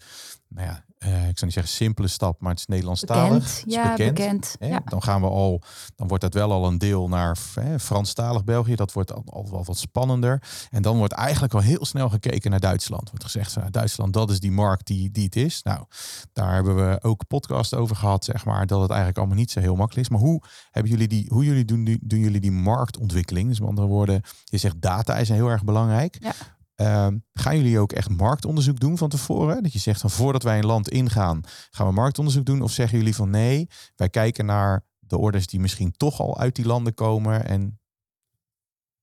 nou ja, ik zou niet zeggen simpele stap, maar het is Nederlandstalig. Bekend. Is Ja, bekend. bekend. Hè? Ja. Dan gaan we al, dan wordt dat wel al een deel naar hè, Franstalig België. Dat wordt al, al wel wat spannender. En dan wordt eigenlijk al heel snel gekeken naar Duitsland. Wordt gezegd, van, Duitsland, dat is die markt die, die het is. Nou, daar hebben we ook podcast over gehad, zeg maar, dat het eigenlijk allemaal niet zo heel makkelijk is. Maar hoe hebben jullie die, hoe jullie doen, doen jullie die marktontwikkeling? Dus met andere woorden, je zegt data is heel erg belangrijk. Ja. Ehm, gaan jullie ook echt marktonderzoek doen van tevoren? Dat je zegt van voordat wij een land ingaan, gaan we marktonderzoek doen? Of zeggen jullie van nee, wij kijken naar de orders die misschien toch al uit die landen komen en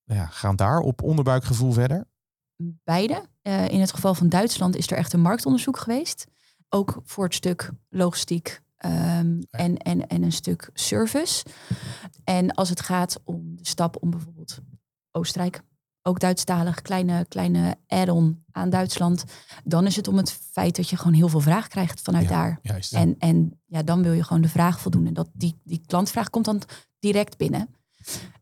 nou ja, gaan daar op onderbuikgevoel verder? Beide. Eh, in het geval van Duitsland is er echt een marktonderzoek geweest. Ook voor het stuk logistiek ehm, en, en, en een stuk service. En als het gaat om de stap om bijvoorbeeld Oostenrijk, ook Duitsstalig, kleine, kleine add-on aan Duitsland, dan is het om het feit dat je gewoon heel veel vraag krijgt vanuit Ja, daar. Juist. En, en ja, dan wil je gewoon de vraag voldoen. En dat die, die klantvraag komt dan direct binnen.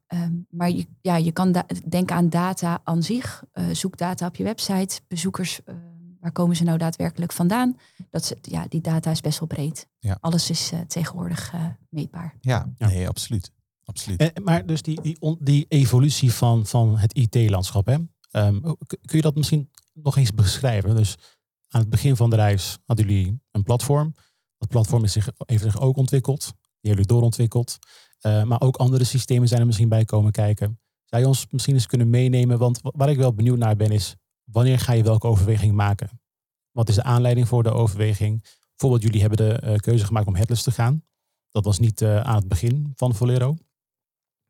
Ehm, maar je, ja, je kan da- denken aan data aan zich. Eh, zoek data op je website. Bezoekers, eh, waar komen ze nou daadwerkelijk vandaan? Dat ze, ja, die data is best wel breed. Ja. Alles is eh, tegenwoordig meetbaar. ja, Ja. nee, absoluut. Absoluut. Eh, maar dus die, die, die evolutie van, van het IT-landschap, hè? Ehm, kun je dat misschien nog eens beschrijven? Dus aan het begin van de reis hadden jullie een platform. Dat platform is zich, heeft zich ook ontwikkeld. Die hebben jullie doorontwikkeld. Uh, maar ook andere systemen zijn er misschien bij komen kijken. Zou je ons misschien eens kunnen meenemen? Want waar ik wel benieuwd naar ben is, wanneer ga je welke overweging maken? Wat is de aanleiding voor de overweging? Bijvoorbeeld, jullie hebben de uh, keuze gemaakt om headless te gaan. Dat was niet aan het begin van Volero.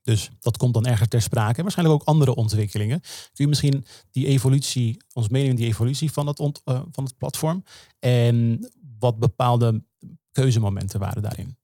Dus dat komt dan ergens ter sprake. En waarschijnlijk ook andere ontwikkelingen. Kun je misschien die evolutie, ons meenemen die evolutie van het, ont, uh, van het platform. En wat bepaalde keuzemomenten waren daarin?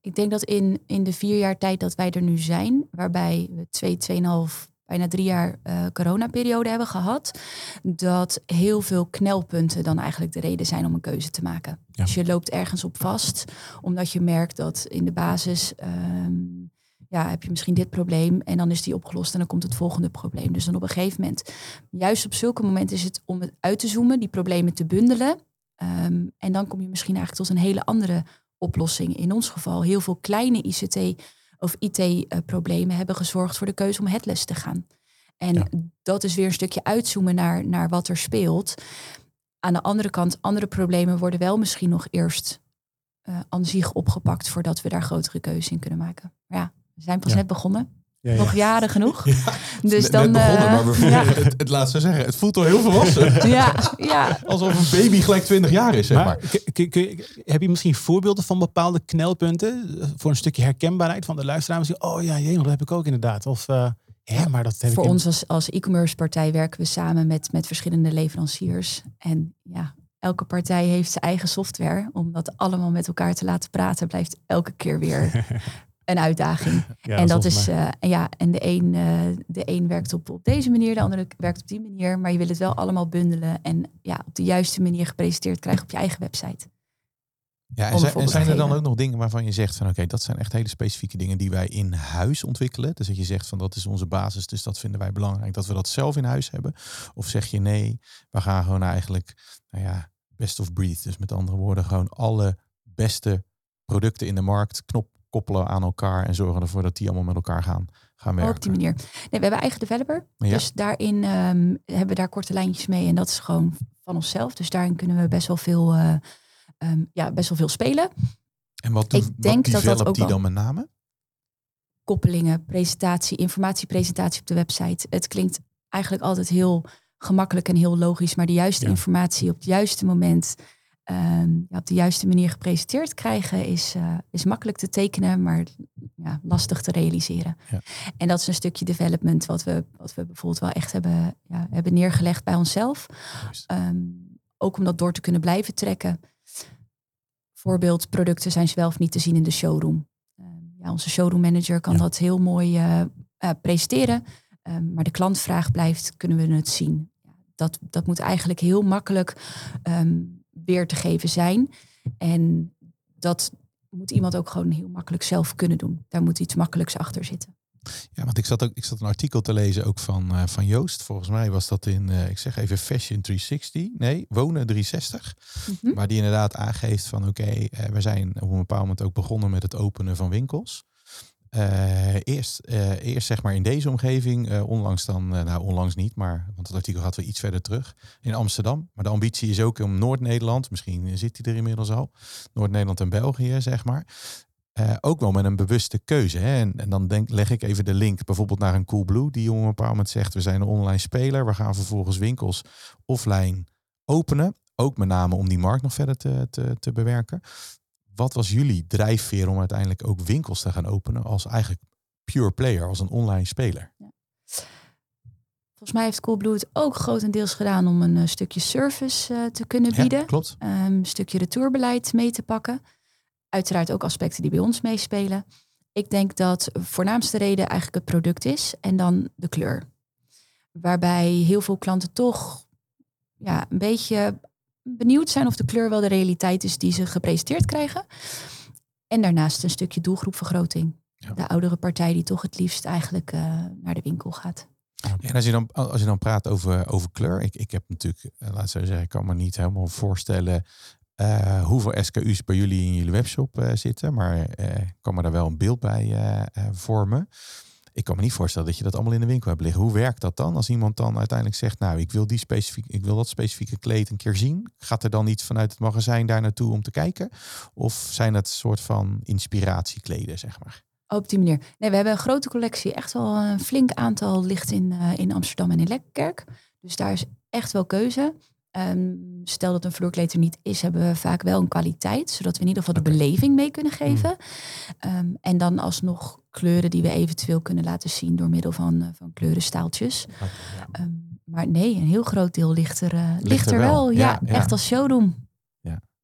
Ik denk dat in, in de vier jaar tijd dat wij er nu zijn, waarbij we twee, tweeënhalf, bijna drie jaar uh, coronaperiode hebben gehad, dat heel veel knelpunten dan eigenlijk de reden zijn om een keuze te maken. Ja. Dus je loopt ergens op vast, omdat je merkt dat in de basis um, ja, heb je misschien dit probleem en dan is die opgelost en dan komt het volgende probleem. Dus dan op een gegeven moment, juist op zulke momenten is het om het uit te zoomen, die problemen te bundelen. Um, en dan kom je misschien eigenlijk tot een hele andere oplossing. In ons geval, heel veel kleine ICT of IT-problemen hebben gezorgd voor de keuze om headless te gaan. En ja. dat is weer een stukje uitzoomen naar, naar wat er speelt. Aan de andere kant, andere problemen worden wel misschien nog eerst uh, aan zich opgepakt voordat we daar grotere keuzes in kunnen maken. Ja, we zijn pas ja. net begonnen. Ja, Nog jaren genoeg. Dus net, dan. Net begonnen, maar we ja. het, het laat ze zeggen. Het voelt al heel volwassen. ja, ja. Alsof een baby gelijk 20 jaar is, zeg maar. maar. Kun, kun, heb je misschien voorbeelden van bepaalde knelpunten voor een stukje herkenbaarheid van de luisteraar? Misschien, oh ja, jee, dat heb ik ook inderdaad. Of uh, ja, maar dat heb voor ik ons als, als e-commerce partij werken we samen met, met verschillende leveranciers. En ja, elke partij heeft zijn eigen software. Om dat allemaal met elkaar te laten praten, blijft elke keer weer een uitdaging. Ja, en dat is, uh, ja, en de een, uh, de een werkt op, op deze manier, de andere werkt op die manier. Maar je wil het wel allemaal bundelen en ja, op de juiste manier gepresenteerd krijgen op je eigen website. Ja, en, zijn, en zijn er dan ook nog dingen waarvan je zegt van oké, dat zijn echt hele specifieke dingen die wij in huis ontwikkelen. Dus dat je zegt van dat is onze basis, dus dat vinden wij belangrijk dat we dat zelf in huis hebben. Of zeg je nee, we gaan gewoon eigenlijk, nou ja, best of breed. Dus met andere woorden, gewoon alle beste producten in de markt, knop koppelen aan elkaar en zorgen ervoor dat die allemaal met elkaar gaan, gaan werken. Op die manier. Nee, we hebben eigen developer. Ja. Dus daarin um, hebben we daar korte lijntjes mee. En dat is gewoon van onszelf. Dus daarin kunnen we best wel veel, uh, um, ja, best wel veel spelen. En wat, Ik denk wat dat dat ook die dan met name? Koppelingen, presentatie, informatiepresentatie op de website. Het klinkt eigenlijk altijd heel gemakkelijk en heel logisch. Maar de juiste ja. informatie op het juiste moment um, ja, op de juiste manier gepresenteerd krijgen is, uh, is makkelijk te tekenen, maar ja, lastig te realiseren. Ja. En dat is een stukje development wat we, wat we bijvoorbeeld wel echt hebben, ja, hebben neergelegd bij onszelf. Um, ook om dat door te kunnen blijven trekken. Voorbeeld, producten zijn zelf niet te zien in de showroom. Um, ja, onze showroom manager kan dat heel mooi uh, uh, presenteren. maar de klantvraag blijft, kunnen we het zien? Dat, dat moet eigenlijk heel makkelijk weer te geven zijn. En dat moet iemand ook gewoon heel makkelijk zelf kunnen doen. Daar moet iets makkelijks achter zitten. Ja, want ik zat ook ik zat een artikel te lezen ook van, uh, van Joost. Volgens mij was dat in, uh, ik zeg even Fashion 360. Nee, Wonen 360. Mm -hmm. Waar die inderdaad aangeeft van oké, okay, uh, we zijn op een bepaald moment ook begonnen met het openen van winkels. Uh, eerst, uh, eerst zeg maar in deze omgeving, uh, onlangs dan, nou onlangs niet, maar want het artikel gaat weer iets verder terug, in Amsterdam. Maar de ambitie is ook om Noord-Nederland, misschien zit hij er inmiddels al, Noord-Nederland en België zeg maar. ook wel met een bewuste keuze. Hè? En, dan denk, leg ik even de link bijvoorbeeld naar een Coolblue, die op een bepaald moment zegt, we zijn een online speler, we gaan vervolgens winkels offline openen. Ook met name om die markt nog verder te, te, te bewerken. Wat was jullie drijfveer om uiteindelijk ook winkels te gaan openen als eigenlijk pure player, als een online speler? Ja. Volgens mij heeft Coolblue het ook grotendeels gedaan om een uh, stukje service uh, te kunnen bieden. Ja, klopt. Um, een stukje retourbeleid mee te pakken. Uiteraard ook aspecten die bij ons meespelen. Ik denk dat voornaamste reden eigenlijk het product is en dan de kleur. Waarbij heel veel klanten toch ja, een beetje benieuwd zijn of de kleur wel de realiteit is die ze gepresenteerd krijgen. En daarnaast een stukje doelgroepvergroting. Ja. De oudere partij die toch het liefst eigenlijk uh, naar de winkel gaat. En als je dan, als je dan praat over, over kleur, ik, ik heb natuurlijk, uh, laat zo zeggen, ik kan me niet helemaal voorstellen uh, hoeveel SKU's bij jullie in jullie webshop zitten, maar ik kan me daar wel een beeld bij vormen. Ik kan me niet voorstellen dat je dat allemaal in de winkel hebt liggen. Hoe werkt dat dan? Als iemand dan uiteindelijk zegt, nou, ik wil die specifiek, ik wil dat specifieke kleed een keer zien. Gaat er dan iets vanuit het magazijn daar naartoe om te kijken? Of zijn het soort van inspiratiekleden, zeg maar? Op die manier. Nee, we hebben een grote collectie. Echt wel een flink aantal ligt in, uh, in Amsterdam en in Lekkerkerk. Dus daar is echt wel keuze. Um, stel dat een vloerkleed er niet is, hebben we vaak wel een kwaliteit, zodat we in ieder geval de beleving mee kunnen Mm. geven. Um, en dan alsnog kleuren die we eventueel kunnen laten zien door middel van, uh, van kleurenstaaltjes. Ja. Um, maar nee, een heel groot deel ligt er, uh, ligt Ligt er wel. wel. Ja, Ja, ja. echt als showroom.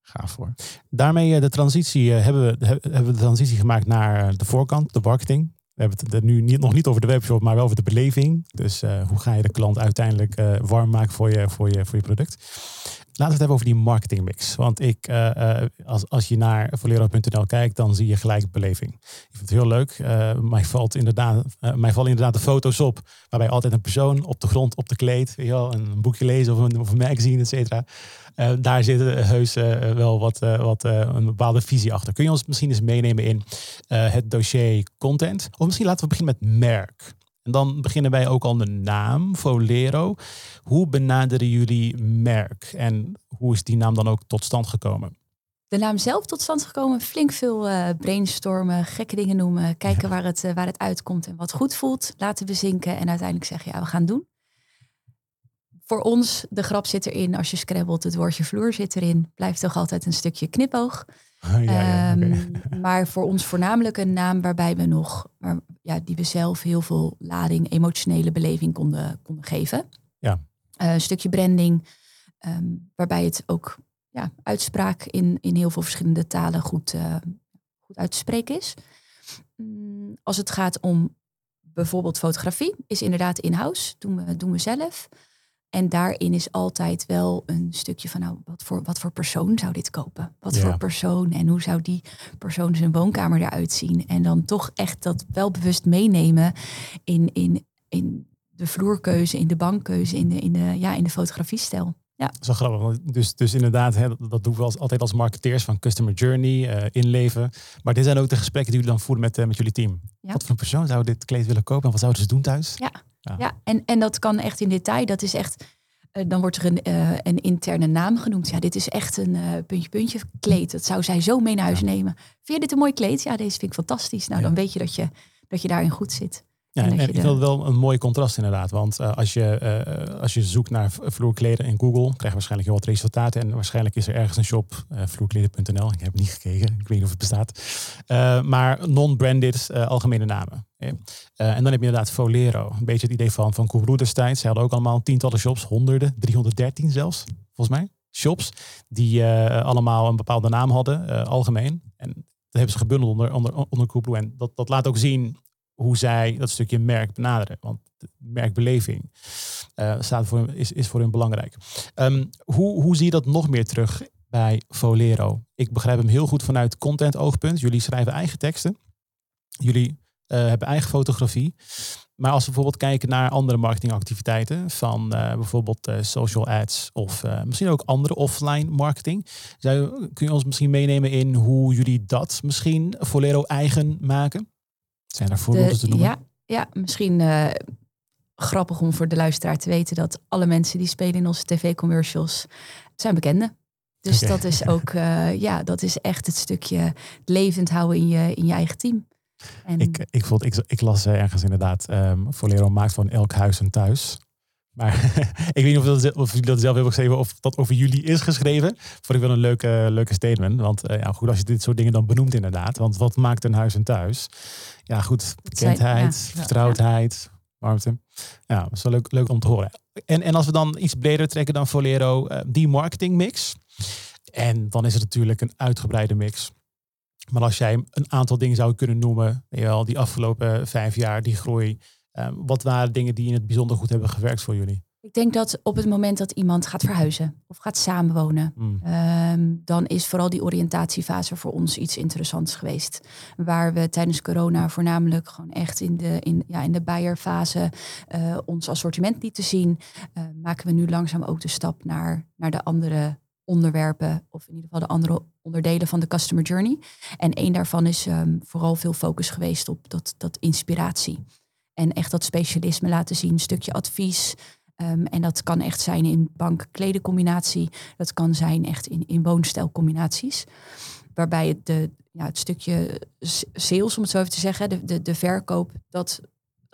Gaaf voor. Daarmee eh, de transitie, eh, hebben, we, he- hebben we de transitie gemaakt naar eh, de voorkant, de marketing. We hebben het nu niet, nog niet over de webshop, maar wel over de beleving. Dus eh, hoe ga je de klant uiteindelijk eh, warm maken voor je, voor, je, voor je product? Laten we het hebben over die marketingmix. Want ik, eh, eh, als, als je naar volero.nl kijkt, dan zie je gelijk beleving. Ik vind het heel leuk. Eh, mij, valt inderdaad, mij vallen inderdaad de foto's op, waarbij altijd een persoon op de grond, op de kleed, een boekje lezen of een, of een magazine, et cetera. Daar zit heus wel wat, wat een bepaalde visie achter. Kun je ons misschien eens meenemen in het dossier content? Of misschien laten we beginnen met merk. En dan beginnen wij ook al de naam, Volero. Hoe benaderen jullie merk? En hoe is die naam dan ook tot stand gekomen? De naam zelf tot stand gekomen, flink veel eh, brainstormen, gekke dingen noemen, kijken waar, het, eh, waar het uitkomt en wat goed voelt, laten bezinken en uiteindelijk zeggen, ja, we gaan doen. Voor ons, de grap zit erin, als je scrabbelt, het woordje vloer zit erin, blijft toch altijd een stukje knipoog. ja, ja, oké. Ehm, maar voor ons voornamelijk een naam waarbij we nog, maar, ja, die we zelf heel veel lading, emotionele beleving konden, konden geven. Ja. Eh, een stukje branding, ehm, waarbij het ook ja, uitspraak in, in heel veel verschillende talen goed, eh, goed uit te spreken is. Mm, als het gaat om bijvoorbeeld fotografie, is inderdaad in-house, doen we, doen we zelf. En daarin is altijd wel een stukje van, nou, wat voor, wat voor persoon zou dit kopen? Wat Ja. voor persoon en hoe zou die persoon zijn woonkamer eruit zien? En dan toch echt dat wel bewust meenemen in, in, in de vloerkeuze, in de bankkeuze, in de, in de, ja, in de fotografiestijl. Ja, Dat is wel grappig. Dus, dus inderdaad, hè, dat, doen we als, altijd als marketeers van customer journey, eh, inleven. Maar dit zijn ook de gesprekken die jullie dan voeren met, eh, met jullie team. Ja. Wat voor een persoon zou dit kleed willen kopen en wat zouden ze doen thuis? Ja. Ja. ja en, en dat kan echt in detail. Dat is echt, eh, dan wordt er een, eh, een interne naam genoemd. Ja, dit is echt een eh, puntje puntje kleed. Dat zou zij zo mee naar huis Ja. nemen. Vind je dit een mooi kleed? Ja, deze vind ik fantastisch. Nou, Ja. dan weet je dat je, dat je daarin goed zit. Ja, En dat ik vind het wel een mooi contrast inderdaad. Want eh, als, je, eh, als je zoekt naar vloerkleden in Google, krijg je waarschijnlijk heel wat resultaten. En waarschijnlijk is er ergens een shop, eh, vloerkleden.nl. Ik heb niet gekeken, ik weet niet of het bestaat. Maar non-branded algemene namen. en dan heb je inderdaad Volero. Een beetje het idee van, van Coolblue destijds. Ze hadden ook allemaal tientallen shops, honderden, 313 zelfs, volgens mij. Shops die allemaal een bepaalde naam hadden, algemeen. En dat hebben ze gebundeld onder, onder, onder Coolblue. En dat, dat laat ook zien hoe zij dat stukje merk benaderen. Want merkbeleving eh, staat voor, is, is voor hun belangrijk. Ehm, hoe, hoe zie je dat nog meer terug bij Volero? Ik begrijp hem heel goed vanuit content oogpunt. Jullie schrijven eigen teksten. Jullie eh, hebben eigen fotografie. Maar als we bijvoorbeeld kijken naar andere marketingactiviteiten van eh, bijvoorbeeld social ads of misschien ook andere offline marketing. Zou, kun je ons misschien meenemen in hoe jullie dat misschien Volero eigen maken? Zijn er voorbeelden te De- noemen? ja, ja, misschien eh, grappig om voor de luisteraar te weten dat alle mensen die spelen in onze tv-commercials zijn bekenden. Dus dat is ook, eh, ja, dat is echt het stukje levend houden in je, in je eigen team. En Ik, ik, vond, ik, ik las eh, ergens inderdaad, ehm Volero maakt van elk huis een thuis. Maar ik weet niet of, dat, of jullie dat zelf hebben geschreven of dat over jullie is geschreven. Vond ik wel een leuke, leuke statement. Want ja, goed, als je dit soort dingen dan benoemt inderdaad. Want wat maakt een huis een thuis? Ja goed, bekendheid, ja, vertrouwdheid, warmte. Ja, dat is wel leuk, leuk om te horen. En, en als we dan iets breder trekken dan Volero, eh, die marketingmix. En dan is het natuurlijk een uitgebreide mix. Maar als jij een aantal dingen zou kunnen noemen, wel, die afgelopen vijf jaar, die groei. eh, wat waren dingen die in het bijzonder goed hebben gewerkt voor jullie? Ik denk dat op het moment dat iemand gaat verhuizen of gaat samenwonen, Hmm. Ehm, dan is vooral die oriëntatiefase voor ons iets interessants geweest. Waar we tijdens corona voornamelijk gewoon echt in de, in, ja, in de buyer-fase eh, ons assortiment lieten zien. eh, maken we nu langzaam ook de stap naar, naar de andere onderwerpen, of in ieder geval de andere onderdelen van de customer journey. En één daarvan is ehm, vooral veel focus geweest op dat, dat inspiratie. En echt dat specialisme laten zien, een stukje advies. Ehm, en dat kan echt zijn in bank-kledencombinatie. Dat kan zijn echt in, in woonstijlcombinaties. Waarbij het, de, ja, het stukje sales, om het zo even te zeggen, de, de, de verkoop, dat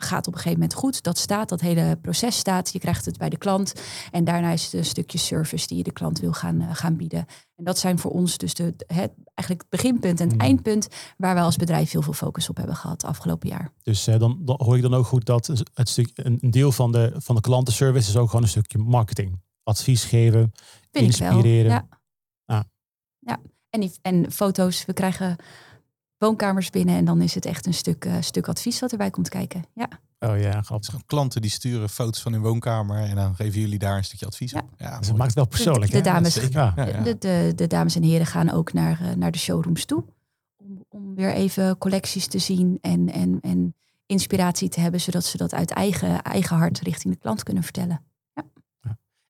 gaat op een gegeven moment goed. Dat staat, dat hele proces staat. Je krijgt het bij de klant. En daarna is het een stukje service die je de klant wil gaan, eh, gaan bieden. En dat zijn voor ons dus de, het, eigenlijk het beginpunt en het Mm. eindpunt waar wij als bedrijf heel veel focus op hebben gehad afgelopen jaar. Dus eh, dan, dan hoor ik dan ook goed dat het stuk, een een deel van de, van de klantenservice is ook gewoon een stukje marketing. Advies geven. Vind ik wel. Inspireren. Ja. Ah. ja. En, die, en foto's. We krijgen woonkamers binnen en dan is het echt een stuk, eh, stuk advies wat erbij komt kijken. Ja. Oh ja, grappig. klanten die sturen foto's van hun woonkamer en dan geven jullie daar een stukje advies Ja. op. Ja, Dus het maakt het wel persoonlijk. de dames- Dat is- Ja. Ja, ja. De, de, de dames en heren gaan ook naar, eh, naar de showrooms toe. Om, om weer even collecties te zien en, en, en inspiratie te hebben, zodat ze dat uit eigen, eigen hart richting de klant kunnen vertellen.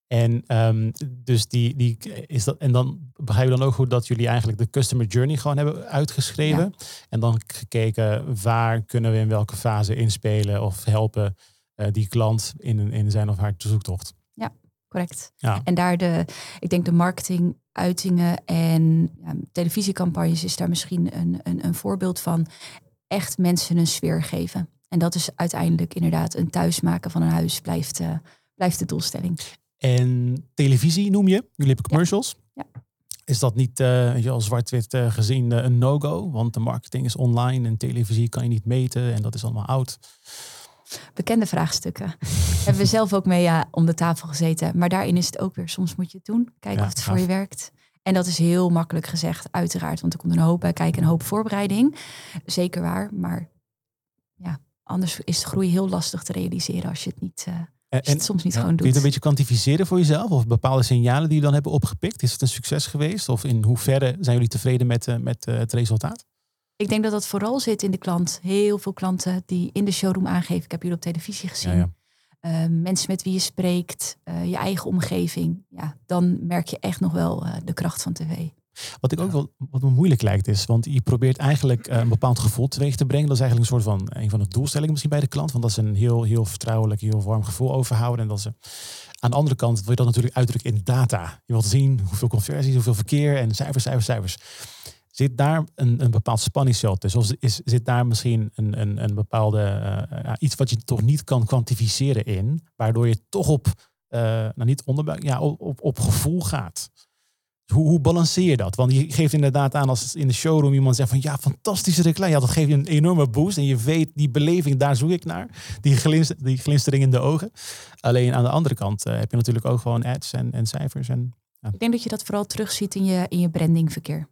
En ehm, dus die, die is dat. En dan begrijp je dan ook goed dat jullie eigenlijk de customer journey gewoon hebben uitgeschreven. En dan gekeken waar kunnen we in welke fase inspelen of helpen eh, die klant in, in zijn of haar zoektocht. Correct. Ja. En daar de, ik denk de marketing, uitingen en ja, televisiecampagnes is daar misschien een, een, een voorbeeld van. Echt mensen een sfeer geven. En dat is uiteindelijk inderdaad een thuismaken van een huis blijft, eh, blijft de doelstelling. En televisie noem je. Jullie hebben commercials. Ja. Is dat niet eh, weet je wel, zwart-wit eh, gezien eh, een no-go? Want de marketing is online en televisie kan je niet meten en dat is allemaal oud. Bekende vraagstukken. Hebben we zelf ook mee ja, om de tafel gezeten. Maar daarin is het ook weer, soms moet je het doen. Kijken Ja, of het voor je werkt. En dat is heel makkelijk gezegd, uiteraard. Want er komt een hoop bij kijken, een hoop voorbereiding. Zeker waar. Maar ja, anders is de groei heel lastig te realiseren als je het, niet, eh, En, en het soms niet ja, gewoon kun je doet. het een beetje kwantificeren voor jezelf? Of bepaalde signalen die je dan hebben opgepikt? Is het een succes geweest? Of in hoeverre zijn jullie tevreden met, eh, met eh, het resultaat? Ik denk dat dat vooral zit in de klant. Heel veel klanten die in de showroom aangeven. Ik heb jullie op televisie gezien. Ja, ja. Eh, mensen met wie je spreekt. eh, je eigen omgeving. Ja, dan merk je echt nog wel de kracht van tv. Wat ik ook wel wat me moeilijk lijkt is, want je probeert eigenlijk eh, een bepaald gevoel teweeg te brengen. Dat is eigenlijk een soort van een van de doelstellingen misschien bij de klant. Want dat is een heel, heel vertrouwelijk, heel warm gevoel overhouden. En dat ze aan de andere kant wil je dat natuurlijk uitdrukken in data. Je wilt zien hoeveel conversies, hoeveel verkeer en cijfers, cijfers, cijfers. Zit daar een, een bepaald spanningsveld tussen? Of is, zit daar misschien een, een, een bepaalde eh, iets wat je toch niet kan kwantificeren in, waardoor je toch op, eh, nou niet onderbuik, ja, op, op, op gevoel gaat? Hoe, hoe balanceer je dat? Want je geeft inderdaad aan als in de showroom iemand zegt van ja, fantastische reclame. Ja, dat geeft je een enorme boost. En je weet, die beleving, daar zoek ik naar. Die, die glinstering in de ogen. Alleen aan de andere kant eh, heb je natuurlijk ook gewoon ads en, en cijfers. En, Ik denk dat je dat vooral terugziet in je, in je brandingverkeer.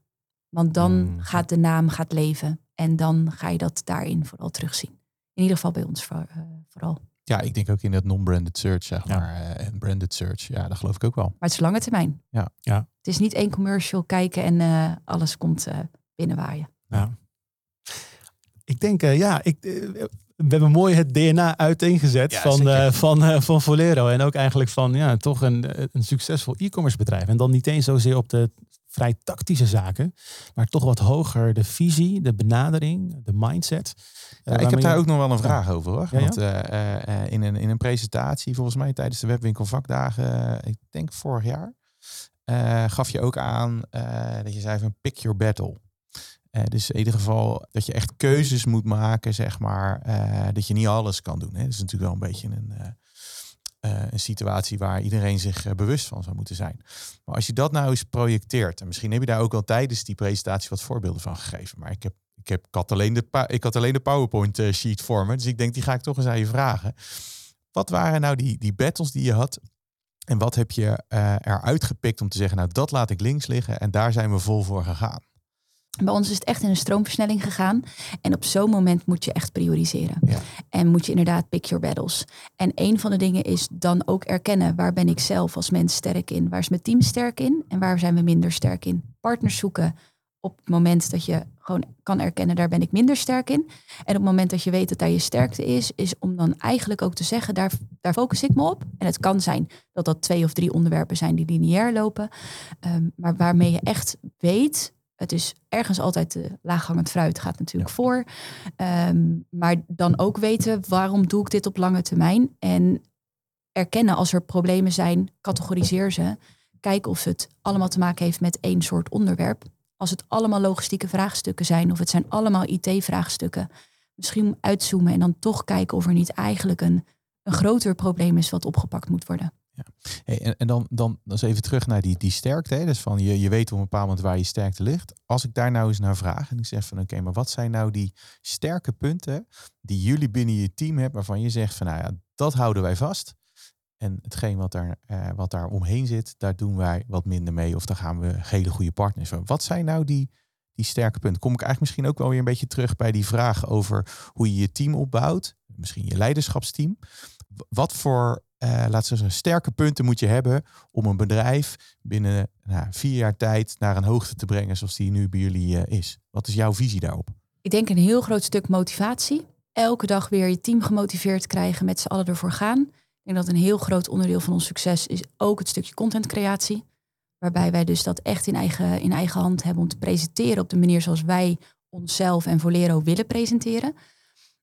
Want dan Hmm. gaat de naam gaat leven. En dan ga je dat daarin vooral terugzien. In ieder geval bij ons voor, eh, vooral. Ja, ik denk ook in dat non-branded search, zeg Ja. maar. eh, en branded search, ja, dat geloof ik ook wel. Maar het is lange termijn. Ja. Ja. Het is niet één commercial kijken en eh, alles komt eh, binnenwaaien. ja. Ik denk, eh, ja, ik, we hebben mooi het DNA uiteengezet Ja, van, eh, van, eh, van Volero. En ook eigenlijk van ja, toch een, een succesvol e-commerce bedrijf. En dan niet eens zozeer op de vrij tactische zaken, maar toch wat hoger de visie, de benadering, de mindset. Ik heb daar je- ook nog wel een vraag over hoor. Ja? Want eh, eh, in, een, in een presentatie, volgens mij tijdens de webwinkel vakdagen, eh, ik denk vorig jaar, gaf je ook aan dat je zei van pick your battle. Dus in ieder geval dat je echt keuzes moet maken, zeg maar. dat je niet alles kan doen. Hè. Dat is natuurlijk wel een beetje een, een situatie waar iedereen zich eh, bewust van zou moeten zijn. Maar als je dat nou eens projecteert, en misschien heb je daar ook al tijdens die presentatie wat voorbeelden van gegeven. Maar ik heb, ik heb had alleen de, ik had alleen de PowerPoint eh, sheet voor me. Dus ik denk, die ga ik toch eens aan je vragen. Wat waren nou die, die battles die je had? En wat heb je eh eruit gepikt om te zeggen, nou dat laat ik links liggen en daar zijn we vol voor gegaan. Bij ons is het echt in een stroomversnelling gegaan. En op zo'n moment moet je echt prioriseren. Ja. En moet je inderdaad pick your battles. En een van de dingen is dan ook erkennen waar ben ik zelf als mens sterk in. Waar is mijn team sterk in en waar zijn we minder sterk in. Partners zoeken op het moment dat je gewoon kan erkennen daar ben ik minder sterk in. En op het moment dat je weet dat daar je sterkte is, is om dan eigenlijk ook te zeggen daar, daar focus ik me op. En het kan zijn dat dat twee of drie onderwerpen zijn die lineair lopen. Ehm, maar waarmee je echt weet Het is ergens altijd de laaghangend fruit gaat natuurlijk voor. Ehm, maar dan ook weten waarom doe ik dit op lange termijn. En erkennen als er problemen zijn, categoriseer ze. Kijken of het allemaal te maken heeft met één soort onderwerp. Als het allemaal logistieke vraagstukken zijn of het zijn allemaal IT-vraagstukken. Misschien uitzoomen en dan toch kijken of er niet eigenlijk een, een groter probleem is wat opgepakt moet worden. Ja. En, en dan, dan, dan eens even terug naar die, die sterkte. Dus van je, je weet op een bepaald moment waar je sterkte ligt. Als ik daar nou eens naar vraag en ik zeg van oké, maar wat zijn nou die sterke punten die jullie binnen je team hebben waarvan je zegt van nou ja, dat houden wij vast. En hetgeen wat daar, eh, wat daar omheen zit, daar doen wij wat minder mee. Of daar gaan we hele goede partners van. Wat zijn nou die, die sterke punten? Kom ik eigenlijk misschien ook wel weer een beetje terug bij die vraag over hoe je je team opbouwt. Misschien je leiderschapsteam. Wat voor uh, we zeggen, sterke punten moet je hebben om een bedrijf binnen nou, vier jaar tijd naar een hoogte te brengen zoals die nu bij jullie uh, is? Wat is jouw visie daarop? Ik denk een heel groot stuk motivatie. Elke dag weer je team gemotiveerd krijgen, met z'n allen ervoor gaan. Ik denk dat een heel groot onderdeel van ons succes is ook het stukje contentcreatie. Waarbij wij dus dat echt in eigen, in eigen hand hebben om te presenteren op de manier zoals wij onszelf en Volero willen presenteren.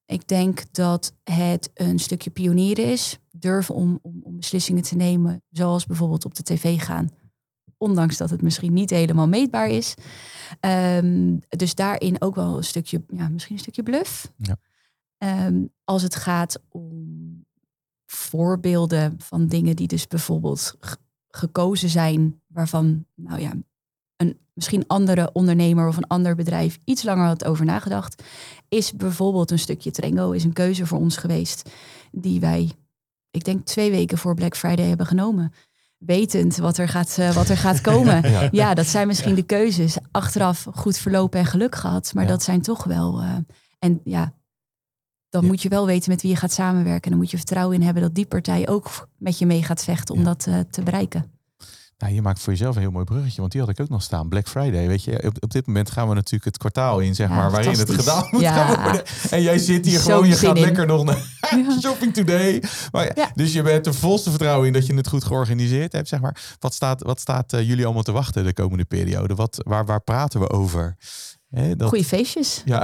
Ik denk dat het een stukje pionieren is. Durven om, om, om, beslissingen te nemen, zoals bijvoorbeeld op de tv gaan. Ondanks dat het misschien niet helemaal meetbaar is. Um, dus daarin ook wel een stukje, ja, misschien een stukje bluff. Ja. Um, als het gaat om voorbeelden van dingen die dus bijvoorbeeld gekozen zijn, waarvan, nou ja, een misschien andere ondernemer of een ander bedrijf iets langer had over nagedacht, is bijvoorbeeld een stukje Trengo, is een keuze voor ons geweest die wij, ik denk twee weken voor Black Friday hebben genomen. Wetend wat er gaat, uh, wat er gaat komen. ja. ja. dat zijn misschien de keuzes. Achteraf goed verlopen en geluk gehad. Maar ja. dat zijn toch wel. Uh, en ja, dan moet je wel weten met wie je gaat samenwerken. En dan moet je vertrouwen in hebben dat die partij ook met je mee gaat vechten om dat uh, te bereiken. Nou, je maakt voor jezelf een heel mooi bruggetje, want die had ik ook nog staan. Black Friday, weet je. Op, op dit moment gaan we natuurlijk het kwartaal in, zeg maar, waarin het gedaan moet ja. worden. En jij zit hier gewoon, je gaat in. lekker nog naar shopping today. Maar, ja. Dus je bent er volste vertrouwen in dat je het goed georganiseerd hebt, zeg maar. Wat staat, wat staat uh, jullie allemaal te wachten de komende periode? Wat, waar, waar praten we over? He, dat... Goeie feestjes. Ja.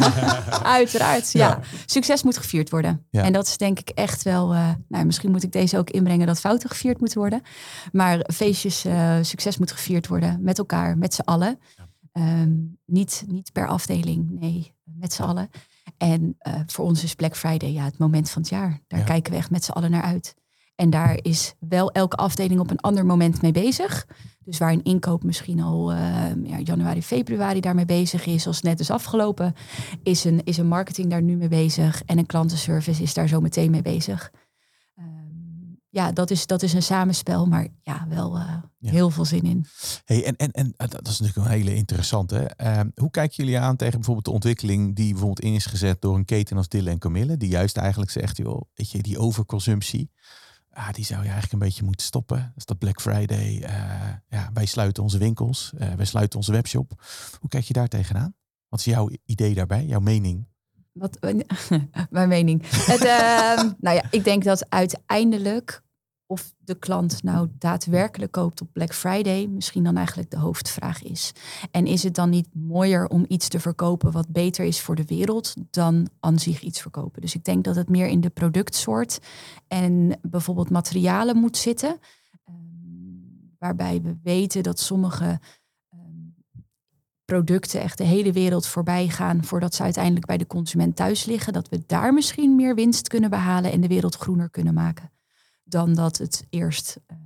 Uiteraard, ja. ja. Succes moet gevierd worden. Ja. En dat is denk ik echt wel... Uh, nou, misschien moet ik deze ook inbrengen dat fouten gevierd moeten worden. Maar feestjes, uh, succes moet gevierd worden met elkaar, met z'n allen. Um, niet, niet per afdeling, nee, met z'n allen. En uh, voor ons is Black Friday ja, het moment van het jaar. Daar kijken we echt met z'n allen naar uit. En daar is wel elke afdeling op een ander moment mee bezig. Dus waar een inkoop misschien al uh, ja, januari, februari daarmee bezig is, als net is afgelopen, is een, is een marketing daar nu mee bezig en een klantenservice is daar zo meteen mee bezig. Um, ja, dat is, dat is een samenspel, maar ja, wel uh, ja. heel veel zin in. Hey, en, en, en dat is natuurlijk een hele interessante. Uh, hoe kijken jullie aan tegen bijvoorbeeld de ontwikkeling die bijvoorbeeld in is gezet door een keten als Dille en Camille, die juist eigenlijk zegt, joh, weet je, die overconsumptie ah, die zou je eigenlijk een beetje moeten stoppen. Is dat Black Friday. Uh, ja, wij sluiten onze winkels, uh, wij sluiten onze webshop. Hoe kijk je daar tegenaan? Wat is jouw idee daarbij, jouw mening? Wat, mijn mening. Het, uh, nou ja, ik denk dat uiteindelijk of de klant nou daadwerkelijk koopt op Black Friday, misschien dan eigenlijk de hoofdvraag is. En is het dan niet mooier om iets te verkopen wat beter is voor de wereld dan aan zich iets verkopen? Dus ik denk dat het meer in de productsoort en bijvoorbeeld materialen moet zitten. Um, waarbij we weten dat sommige um, producten echt de hele wereld voorbij gaan voordat ze uiteindelijk bij de consument thuis liggen. Dat we daar misschien meer winst kunnen behalen en de wereld groener kunnen maken dan dat het eerst uh,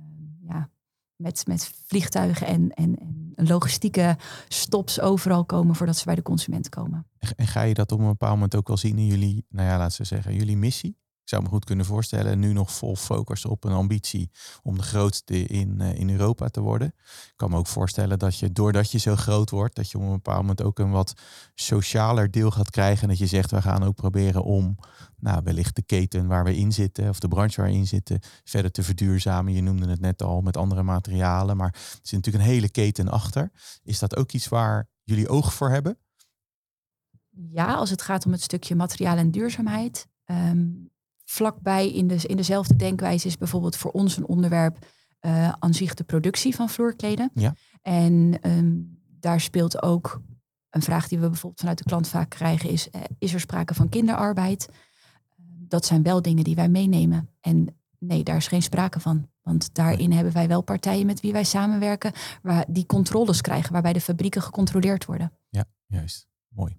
ja, met, met vliegtuigen en, en, en logistieke stops overal komen voordat ze bij de consument komen. En ga je dat op een bepaald moment ook wel zien in jullie, nou ja, laten we zeggen, jullie missie? Ik zou me goed kunnen voorstellen, nu nog vol focus op een ambitie om de grootste in, uh, in Europa te worden. Ik kan me ook voorstellen dat je, doordat je zo groot wordt, dat je op een bepaald moment ook een wat socialer deel gaat krijgen. En dat je zegt, we gaan ook proberen om nou, wellicht de keten waar we in zitten, of de branche waar we in zitten, verder te verduurzamen. Je noemde het net al met andere materialen, maar er zit natuurlijk een hele keten achter. Is dat ook iets waar jullie oog voor hebben? Ja, als het gaat om het stukje materiaal en duurzaamheid. Um, vlakbij in, de, in dezelfde denkwijze is bijvoorbeeld voor ons een onderwerp uh, aan zich de productie van vloerkleden. Ja. En um, daar speelt ook een vraag die we bijvoorbeeld vanuit de klant vaak krijgen is, eh, is er sprake van kinderarbeid? Dat zijn wel dingen die wij meenemen. En nee, daar is geen sprake van. Want daarin hebben wij wel partijen met wie wij samenwerken, waar die controles krijgen, waarbij de fabrieken gecontroleerd worden. Ja, juist. Mooi.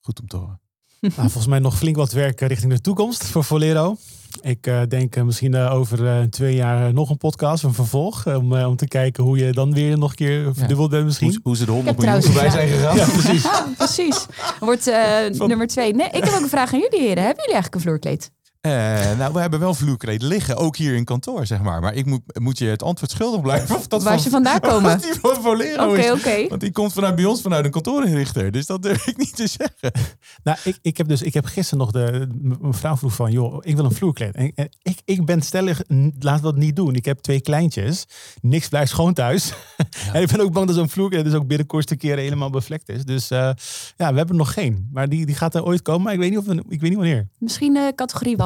Goed om te horen. Nou, volgens mij nog flink wat werk eh, richting de toekomst voor Volero. Ik uh, denk uh, misschien uh, over twee jaar nog een podcast, een vervolg. om, om te kijken hoe je dan weer nog een keer verdubbeld bent misschien. Hoe, hoe ze de 100 miljoen voorbij zijn gegaan. Ja, precies. Ja, precies. Wordt nummer twee. Nee, ik heb ook een vraag aan jullie heren. Hebben jullie eigenlijk een vloerkleed? Uh, nou, we hebben wel vloerkleed liggen, ook hier in kantoor, zeg maar. Maar ik moet, moet je het antwoord schuldig blijven. Of dat Waar van, ze vandaan komen? Of die van Volero is. Want die komt vanuit bij ons vanuit een kantoorinrichter. Dus dat durf ik niet te zeggen. Nou, ik, ik heb dus, ik heb gisteren nog de, m- mijn vrouw vroeg van, joh, ik wil een vloerkleed. En, en ik, ik ben stellig, laat dat niet doen. Ik heb twee kleintjes. Niks blijft schoon thuis. en ik ben ook bang dat zo'n vloerkleed dus ook binnenkort een keer helemaal bevlekt is. Dus eh, ja, we hebben er nog geen. Maar die, die gaat er ooit komen. Maar ik weet niet, of, we- ik weet niet wanneer. Misschien eh, categorie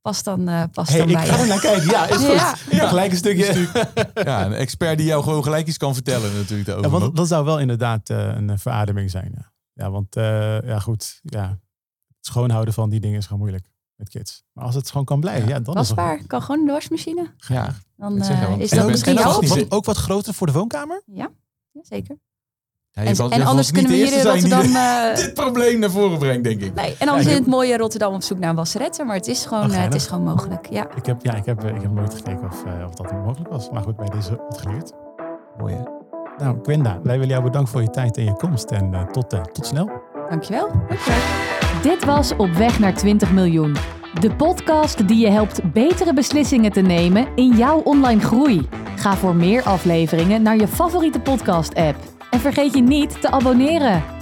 Past dan, eh past Hey, dan ik bij ga je. er naar kijken. Ja, is goed. Ja. Ja, gelijk een stukje. Ja, een expert die jou gewoon gelijk iets kan vertellen natuurlijk Ja, daarover. want dat zou wel inderdaad eh, een verademing zijn. Ja, ja want eh, ja, goed. Ja. Het schoonhouden van die dingen is gewoon moeilijk met kids. Maar als het gewoon kan blijven, ja, dan is het Wasbaar. Kan gewoon de wasmachine. ja, Dan eh, is dat ook- misschien ook- ook, wat, groter voor de woonkamer? Ja, ja zeker. Ja, je En, anders kunnen we hier in Rotterdam... dit- eh, dit probleem naar voren brengt, denk ik. nee, en anders Ja, in het mooie Rotterdam op zoek naar een wasseretter. Maar het is gewoon, eh, het is gewoon mogelijk. Ja. Ik heb, ja, ik heb, ik heb nooit gekeken of, eh, of dat mogelijk was. Maar goed, bij deze wat geleerd. Mooi hè? Nou, Gwenda, wij willen jou bedanken voor je tijd en je komst. En eh, tot, eh, tot snel. Dankjewel. Dankjewel. Dit was Op weg naar 20 miljoen. De podcast die je helpt betere beslissingen te nemen in jouw online groei. Ga voor meer afleveringen naar je favoriete podcast-app. En vergeet je niet te abonneren.